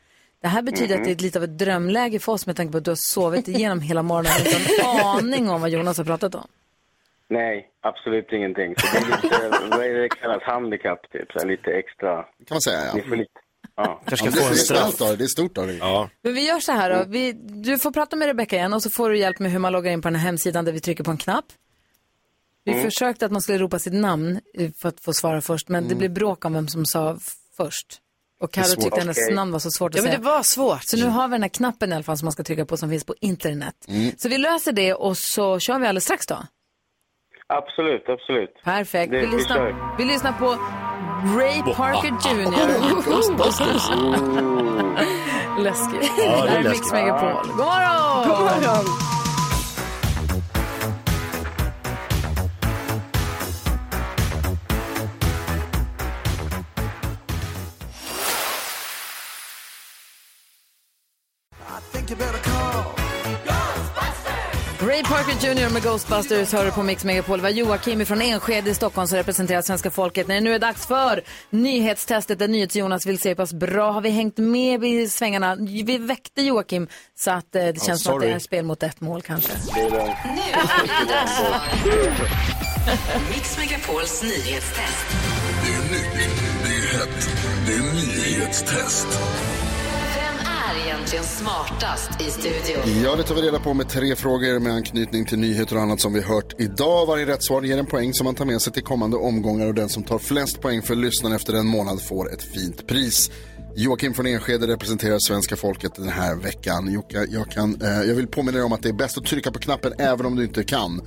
Det här betyder Mhm. att det är lite av ett drömläge för oss med tanke på att du har sovit igenom hela morgonen utan aning om vad Jonas har pratat om. Nej, absolut ingenting. Så det är lite, vad är det kallas, handikapp typ. Så lite extra. kan man säga, ja. Ni får lite, ja. Kanske ska få en straff. Det är, det är stort av dig. Ja. Men vi gör så här då, vi, du får prata med Rebecca igen och så får du hjälp med hur man loggar in på den här hemsidan där vi trycker på en knapp. Vi Mm. försökte att man skulle ropa sitt namn eh, för att få svara först, men det Mm. blev bråk om vem som sa först. Och svårt. tyckte hennes Okej. namn var så svårt att Ja, men säga. det var svårt. Så nu har vi den här knappen i alla fall som man ska trycka på som finns på internet. Mm. Så vi löser det och så kör vi alldeles strax då. Absolut, absolut. Perfekt. Det- vi, vi lyssnar, vi lyssnar på Ray Parker <laughs> Jr. Ghostbusters. <laughs> Läskigt. Ja, det är det här är Mix läskigt. Megapol. God morgon! God morgon. Parker Jr med Ghostbusters hör på Mix Megapol. Det var Joakim från Enskede i Stockholm som representerar svenska folket när det nu är dags för nyhetstestet där NyhetsJonas vill se hur pass bra har vi hängt med i svängarna. Vi väckte Joakim så att eh, det känns som att det är spel mot ett mål kanske. Det. <laughs> Mix Megapols nyhetstest. Det är nytt, det är hett, det är nyhetstest. Egentligen smartast i studion? Ja, det tar vi reda på med tre frågor med anknytning till nyheter och annat som vi hört idag. Varje rätt svar ger en poäng som man tar med sig till kommande omgångar och den som tar flest poäng för lyssnaren efter en månad får ett fint pris. Joakim från Enskede representerar svenska folket den här veckan. Jocke, jag, kan, eh, jag vill påminna dig om att det är bäst att trycka på knappen även om du inte kan.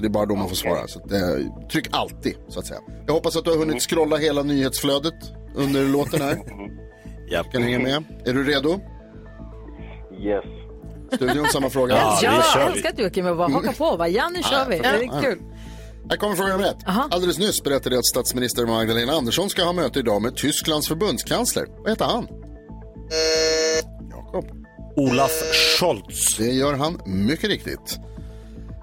Det är bara då man får svara. Så att, eh, tryck alltid, så att säga. Jag hoppas att du har hunnit scrolla hela nyhetsflödet under låten här. <laughs> Ja. Kan hänga med. Är du redo? Yes. Studion, samma fråga. Ja, jag älskar att Joakim bara hakar på. Va? Ja, nu kör vi. Det är kul. Här kommer fråga nummer ett. Alldeles nyss berättade jag att statsminister Magdalena Andersson ska ha möte idag med Tysklands förbundskansler. Vad heter han? Jakob. Olaf Scholz. Det gör han mycket riktigt.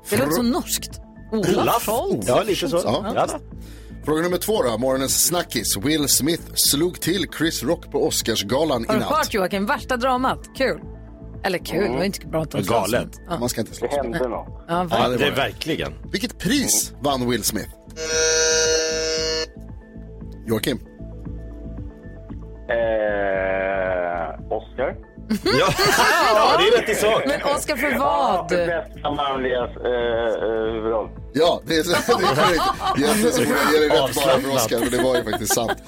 Det låter så norskt. Olaf Olaf? Scholz. Ja, lite så. Ja. Ja. Fråga nummer två då. Morgonens snackis. Will Smith slog till Chris Rock på Oscarsgalan Har i du natt. hört Joakim? Värsta dramat. Kul. Eller kul, det var inte bra att de slåss. Galet. Ja. Man ska inte slåss. Det hände något. Ja, Ja, verkligen. det är verkligen. Vilket pris vann Will Smith? Joakim. Eh, Oscar. Ja, <laughs> ja, det är rätt i sak. Men Oscar för Ja, vad? för bästa manliga eh, eh, huvudroll. Ja, det är, <laughs> det är korrekt. Egentligen så får jag ge dig rätt bara för Oscar, men det var ju faktiskt sant. <laughs>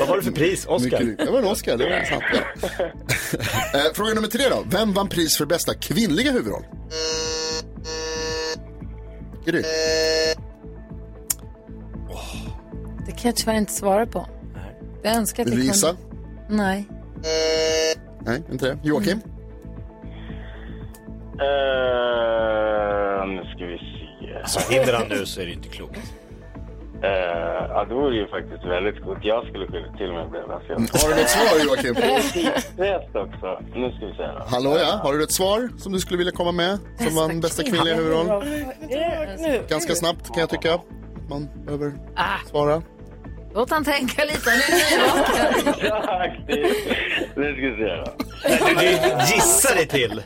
Vad var det för pris? Oscar? Mycket. Det var en Oscar, det var sant. Ja. Eh, Fråga nummer tre då. Vem vann pris för bästa kvinnliga huvudroll? Gry. Det kan jag tyvärr inte svara på. Jag önskar att Vill jag du gissa? Nej. Nej, inte det. Joakim? Eh, nu ska vi se. Alltså, hinner han nu så är det inte klokt. Eh, Eh, ja, det vore ju faktiskt väldigt gott. Jag skulle kunna till och med bli överraskad. Har du något svar Joakim? Tidspress också. Nu ska vi se då. Hallå ja, har du ett svar som du skulle vilja komma med? Som vann bästa kvinnliga huvudroll? Ganska snabbt kan jag tycka. Man behöver svara. Låt han tänka lite. Han är nyvaken. Tack! det- Nu ska vi se då. Du, gissar dig till.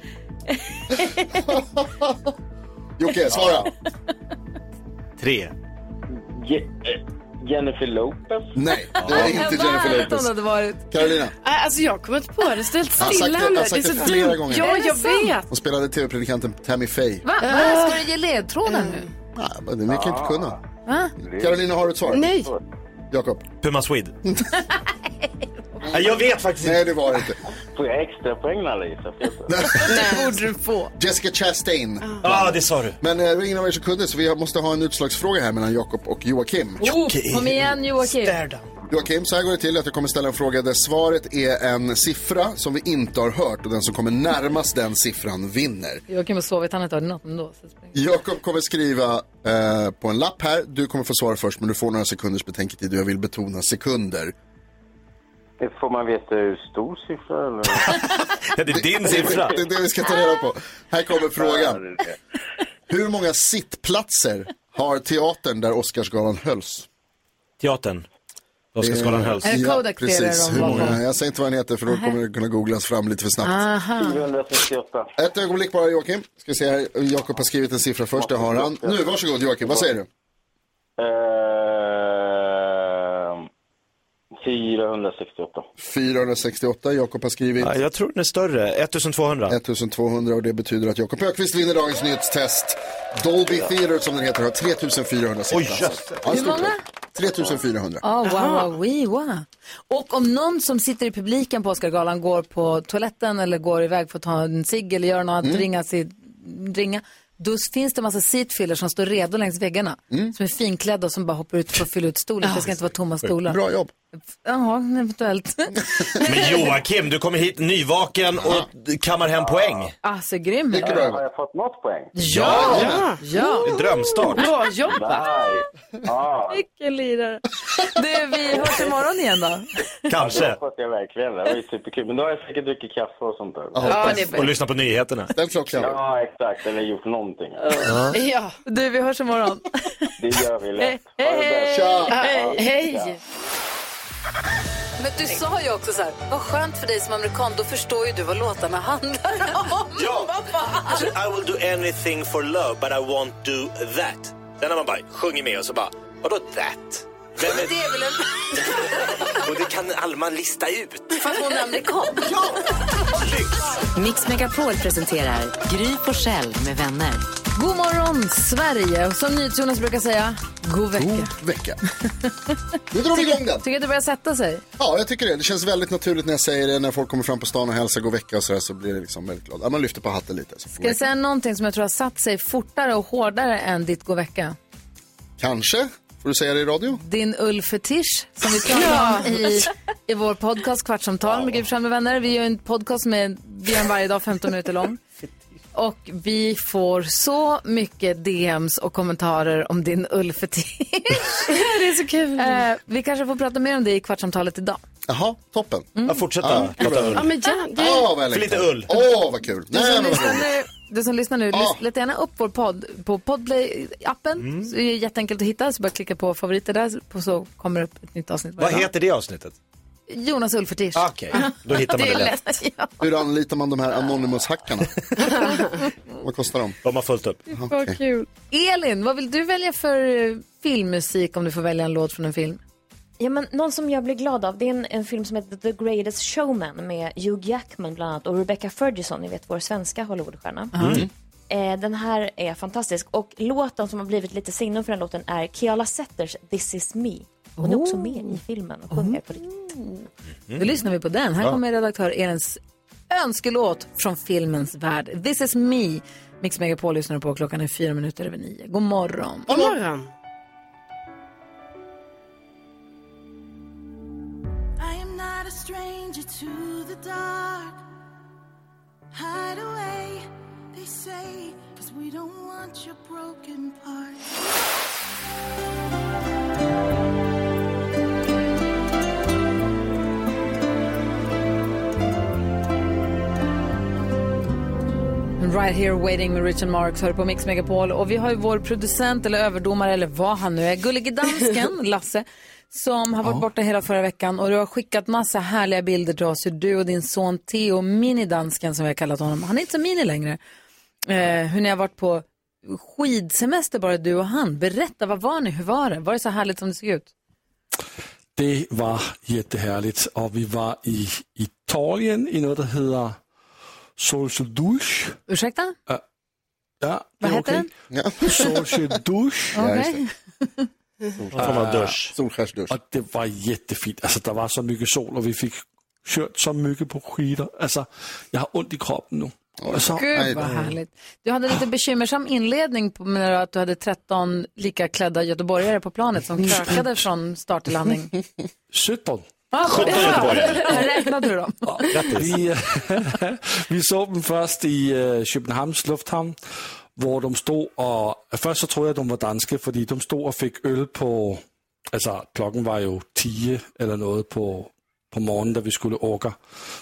Jocke, svara. Tre. Je- eh, Jennifer Lopez? Nej, det var inte Jennifer Lopez. hade varit. Carolina, Nej, Alltså jag kommer inte på det. Helt Jag har sagt stilla det- jag nu. har sagt är det flera gånger. Ja, jag vet. hon spelade tv-predikanten Tammy Faye. Va? Va? Ska du ge ledtrådar nu? Nej, men det kan inte kunna. Va? Carolina, har du ett svar? Nej. Jakob? Puma Swede. <laughs> Nej, jag vet faktiskt inte. Nej, det var det inte. Får jag extra poäng när gissar fel? Det borde du få. Jessica Chastain. Ja, ah, det sa du. Men eh, det var ingen av er som kunde, så vi måste ha en utslagsfråga här mellan Jakob och Joakim. Oh, kom igen Joakim. Joakim, så här går det till att jag kommer ställa en fråga där svaret är en siffra som vi inte har hört och den som kommer närmast den siffran vinner. Joakim har sovit, han har inte hört något ändå. Det Jakob kommer skriva eh, på en lapp här. Du kommer få svara först, men du får några sekunders betänketid och jag vill betona sekunder. Får man veta hur stor siffra eller? <laughs> Ja, det är din siffra. Det är det vi ska ta reda på. Här kommer frågan. Hur många sittplatser har teatern där Oscarsgalan hölls? Teatern. Oscarsgalan hölls. Är det Ja, Kodak Theater precis. Hur många? Jag säger inte vad den heter för då kommer det kunna googlas fram lite för snabbt. Aha. 468. Ett ögonblick bara Joakim. Ska se här. Jakob har skrivit en siffra först, det har han. Nu, varsågod Joakim, vad säger du? Eh, 468. 468, Jakob har skrivit. Ja, jag tror den är större. 1200. 1200 och det betyder att Jakob Ökvist vinner dagens nyhetstest. Dolby Theater som den heter har 3400 sittplatser. Ja, Hur många? 3400. Oh, wow, wow, wee, wow. Och om någon som sitter i publiken på Oscargalan går på toaletten eller går iväg för att ta en cigg eller gör något Mm. ringa, sig, ringa, då finns det en massa seatfillers som står redo längs väggarna. Mm. Som är finklädda och som bara hoppar ut för att fylla ut stolen. Det ska inte vara tomma stolar. Bra jobb. Ja, eventuellt. Men Joakim, du kommer hit nyvaken och kammar hem poäng. Alltså, grym. Mycket Har bra. jag fått något poäng? Ja! Ja. ja. Det är drömstart. Bra jobbat. Ja, Vilken lirare. Du, vi hörs imorgon igen då. det Kanske. hoppas jag verkligen. Det var ju superkul. Men då har jag säkert druckit kaffe och sånt där. Ja, det Och lyssna på nyheterna. Ställ klockan. Ja, exakt. Eller gjort någonting. Ja. Du, vi hörs imorgon. Det gör vi lätt. Hej, det hej, hej. Men du sa ju också så här, vad skönt för dig som amerikan, då förstår ju du vad låtarna handlar om. Ja. <laughs> Vad fan? Alltså, I will do anything for love but I won't do that. Sen har man bara sjungit med och så bara, vadå that? Vem Det är... är väl en... <laughs> Och det kan Alma lista ut. För att hon är amerikan. Mix Megapol presenterar Gry Forssell med vänner. God morgon, Sverige. Som NyhetsJonas brukar säga, god vecka. God vecka. <laughs> Nu drar vi igång den. Tycker att det börjar sätta sig? Ja, jag tycker det. Det känns väldigt naturligt när jag säger det. När folk kommer fram på stan och hälsar god vecka och sådär så blir det liksom väldigt glad. Ja, man lyfter på hatten lite. Så Ska jag säga någonting som jag tror har satt sig fortare och hårdare än ditt god vecka? Kanske. Får du säga det i radio? Din ullfetisch som vi <laughs> pratar om i, i vår podcast Kvartsamtal med Forssell med vänner. Vi gör en podcast med, gör en varje dag 15 minuter lång. Och vi får så mycket DMs och kommentarer om din ullfetisch. <laughs> Det är så kul. Eh, vi kanske får prata mer om det i Kvartsamtalet idag. Jaha, toppen. Ja, fortsätta Ja, prata bra. ull. Ja, men ja, det... Åh, vad jag För lite ull. Åh, vad kul. Du som, lyssnar nu, du som lyssnar nu, lys- leta gärna upp vår podd på Podplay-appen. Mm. Så är det jätteenkelt att hitta, så bara klicka på favoriter där så kommer det upp ett nytt avsnitt Vad heter det avsnittet? Jonas ullfetisch. Okej, då hittar man <laughs> Det det lätt. lätt. ja. Hur anlitar man de här Anonymous-hackarna? <laughs> vad kostar de? De har fullt upp. Vad Okej. kul. Elin, vad vill du välja för eh, filmmusik om du får välja en låt från en film? Ja, men någon som jag blir glad av, det är en, en film som heter The Greatest Showman med Hugh Jackman bland annat och Rebecca Ferguson, ni vet vår svenska Hollywoodstjärna. Eh, den här är fantastisk och låten som har blivit lite signum för den låten är Keala Setters This is me. Hon är också med i filmen och sjunger på riktigt. Då lyssnar vi på den. Här kommer redaktör Elins önskelåt från filmens värld. This is me. Mix Megapol lyssnar på. Klockan är fyra minuter över nio. God morgon. God morgon. I am not a stranger to the dark. Hide away, they say, cause we don't want your broken parts. Right here waiting med Richard Marks hör på Mix Megapol. Och vi har ju vår producent eller överdomare eller vad han nu är, gullige dansken, <laughs> Lasse, som har varit borta hela förra veckan och du har skickat massa härliga bilder till oss hur du och din son Theo, minidansken som vi har kallat honom, han är inte så mini längre, eh, hur ni har varit på skidsemester bara du och han. Berätta, vad var ni, hur var det? Var det så härligt som det såg ut? Det var jättehärligt och vi var i Italien i något som heter Social Douche. Ursäkta? Ja, det Vad heter okej. Social Douche. <laughs> Okej. form av dusch. Solskärsdusch. Och det var jättefint. Alltså, det var så mycket sol och vi fick kört så mycket på skidor. Alltså, jag har ont i kroppen nu. Alltså, Gud vad härligt. Du hade lite bekymmersam inledning på med att du hade 13 lika klädda göteborgare på planet som krökade från start till landning. <laughs> 17. Ah, 17 bra. göteborgare. Räknade du dem? Vi, <laughs> vi såg dem först i uh, Köpenhamns lufthamn, hvor de stod och, först så tror jag de var danske, för de stod och fick öl på, alltså klockan var ju 10 eller något på, på morgonen, da vi skulle åka.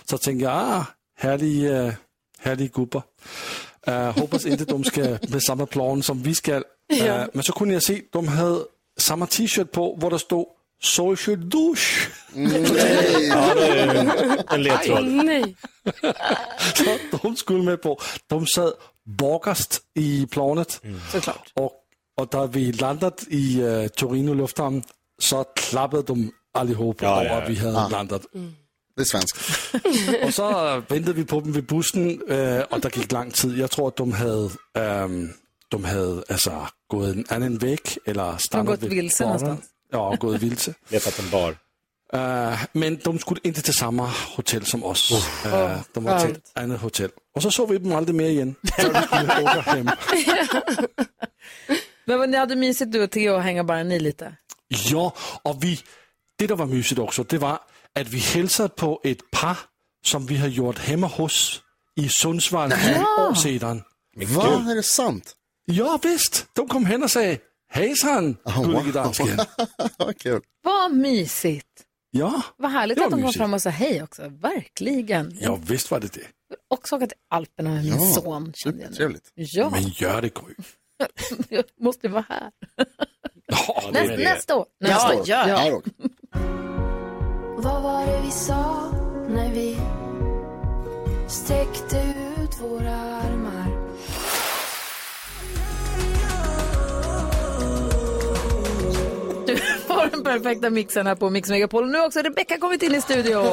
Så tänkte jag, ah, härlig, uh, härlig gubbar. Uh, hoppas inte de ska med samma plan som vi ska. Uh, Ja. Men så kunde jag se, de hade samma t-shirt på, hvor der stod Social douche. Ja, det är en ledtråd. nej. Så de skulle med på. De sad bagerst i planet. Såklart. Och, och da vi landet i uh, Torino lufthavn, så klappade de allihop Ja, over, ja, ja. at vi havde Ja. landet. Det är svenskt. <laughs> og så ventede vi på dem ved bussen, øh, og der gik lang tid. Jeg tror, at de havde, øhm, de havde altså, gået en anden væg, eller stannet gått ved vilse någonstans. Ja, gået vilse. Letat en bar. Uh, men de skulle inte till samma hotell som oss. Uh, Åh, de var till ett annat hotell. Och så såg vi dem aldrig mer igen. <laughs> Hem. <laughs> Men vad, ni hade mysigt du och Theo att hänga bara ni lite. Ja, och vi, det der var mysigt också, det var, att vi hälsade på ett par, som vi har gjort hemma hos i Sundsvall för ett år sedan. Va, är det sant? Ja, visst. De kom hen och sa, hejsan, gullige dansken. <laughs> Kul. Vad mysigt. Ja, Vad härligt att de kom mysigt. fram och sa hej också. Verkligen. ja, visst var det det. också åka till Alperna med min Ja, son. kände jag nu. Trevligt. Ja, Men gör det, Gry. jag <laughs> måste vara här. <laughs> Ja, Nästa, nästa år. Nästa år. ja. Ja. Vad var det vi sa när vi sträckte ut våra armar? Den <laughs> perfekta mixen här på Mix Megapol. Nu har också Rebecca kommit in i studion.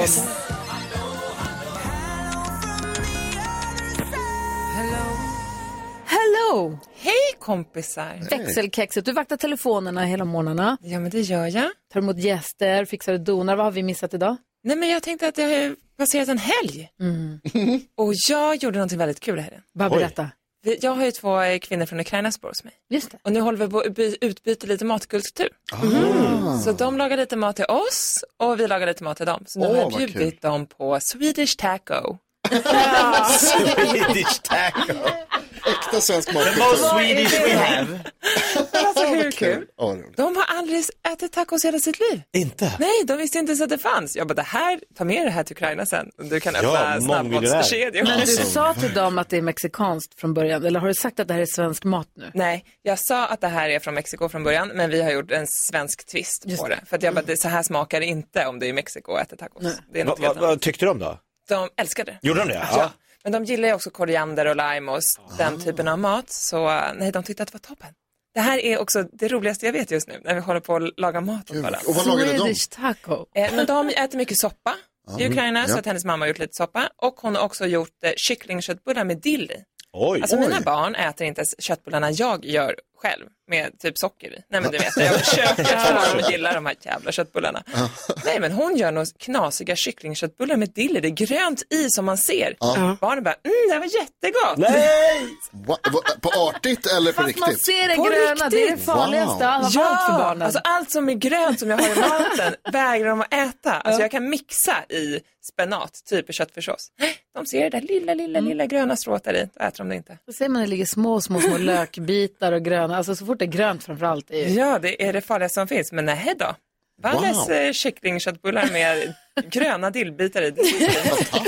Hello! Hej kompisar! Växelkexet. Du vaktar telefonerna hela morgnarna. Ja, men det gör jag. Tar emot gäster, fixar och donar. Vad har vi missat idag? Nej, men jag tänkte att det har passerat en helg. Och jag gjorde någonting väldigt kul i helgen. Bara berätta. Jag har ju två eh, kvinnor från Ukraina som bor hos mig. Just det. Och nu håller vi på att by- utbyta lite matkultur. Ah. Så de lagar lite mat till oss och vi lagar lite mat till dem. Så nu Åh, har jag bjudit dem på Swedish taco. <laughs> <laughs> Swedish taco. Äkta svensk The mat. most Swedish we have. Alltså hur kul? Vad. De har aldrig ätit tacos hela sitt liv. Inte? Nej, de visste inte ens att det fanns. Jag bara, det här, ta med det här till Ukraina sen. Du kan öppna Ja, snabbmatskedjor. Men du Alltså. sa till dem att det är mexikanskt från början. Eller har du sagt att det här är svensk mat nu? Nej, jag sa att det här är från Mexiko från början, men vi har gjort en svensk twist Just på det. För att jag bara, det, så här smakar det inte om det är i Mexiko och äter tacos. Det är Va, något va, vad tyckte de då? De älskar det. Gjorde de det? Ja. Men de gillar ju också koriander och lime och den typen av mat. Så nej, de tyckte att det var toppen. Det här är också det roligaste jag vet just nu, när vi håller på att laga mat åt varandra. Och vad lagade de? Swedish taco. Eh, men de äter mycket soppa i Ukraina, så ja. att hennes mamma har gjort lite soppa. Och hon har också gjort eh, kycklingköttbullar med dill i. Oj. Alltså Oj. mina barn äter inte ens köttbullarna jag gör själv med typ socker i. Nej men du <laughs> vet, jag försöker få dem att gilla de här jävla köttbullarna. Nej men hon gör några knasiga kycklingköttbullar med dill i. Det är grönt i som man ser. Barnen bara, mm det här var jättegott. Nej! <laughs> Va, va, på artigt eller på Fast man riktigt? ser det På gröna, det är det riktigt. farligaste av Ja, allt för barnen. alltså allt som är grönt som jag har i maten <laughs> vägrar de att äta. Alltså jag kan mixa i spenat, typ i köttfärssås. <gasps> De ser det där lilla, lilla, Mm. lilla gröna strået där i, då äter de det inte. Då ser man det ligger små, små, små <laughs> lökbitar och gröna. Alltså så fort det är grönt framförallt. Är ju... Ja, det är det farligaste som finns, men nej då. Valles Wow. wow. kycklingköttbullar med <laughs> gröna dillbitar i.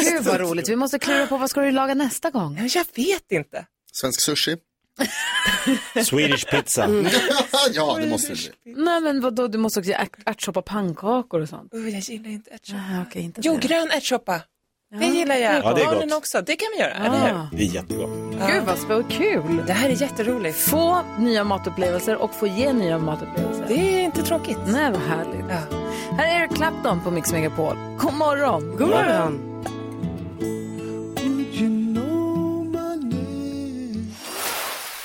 Gud vad roligt. Vi måste klura på vad ska du laga nästa gång? Jag vet inte. Svensk sushi. <laughs> Swedish pizza. Mm. <laughs> ja, det måste det bli. Nej men vadå, du måste också göra ärt- ärtsoppa pannkakor och sånt. Oh, jag gillar inte ärtsoppa. Ah, okej, inte Jo, det. grön ärtsoppa. Det Ja, gillar jag. Ja, det är Barnen gott. också. Det kan vi göra, Ah. eller hur? Det är jättegott. Gud vad spännande, kul. Det här är jätteroligt. Få nya matupplevelser och få ge nya matupplevelser. Det är inte tråkigt. Nej, vad härligt. Här är Eric Clapton på Mix Megapol. God morgon. God morgon.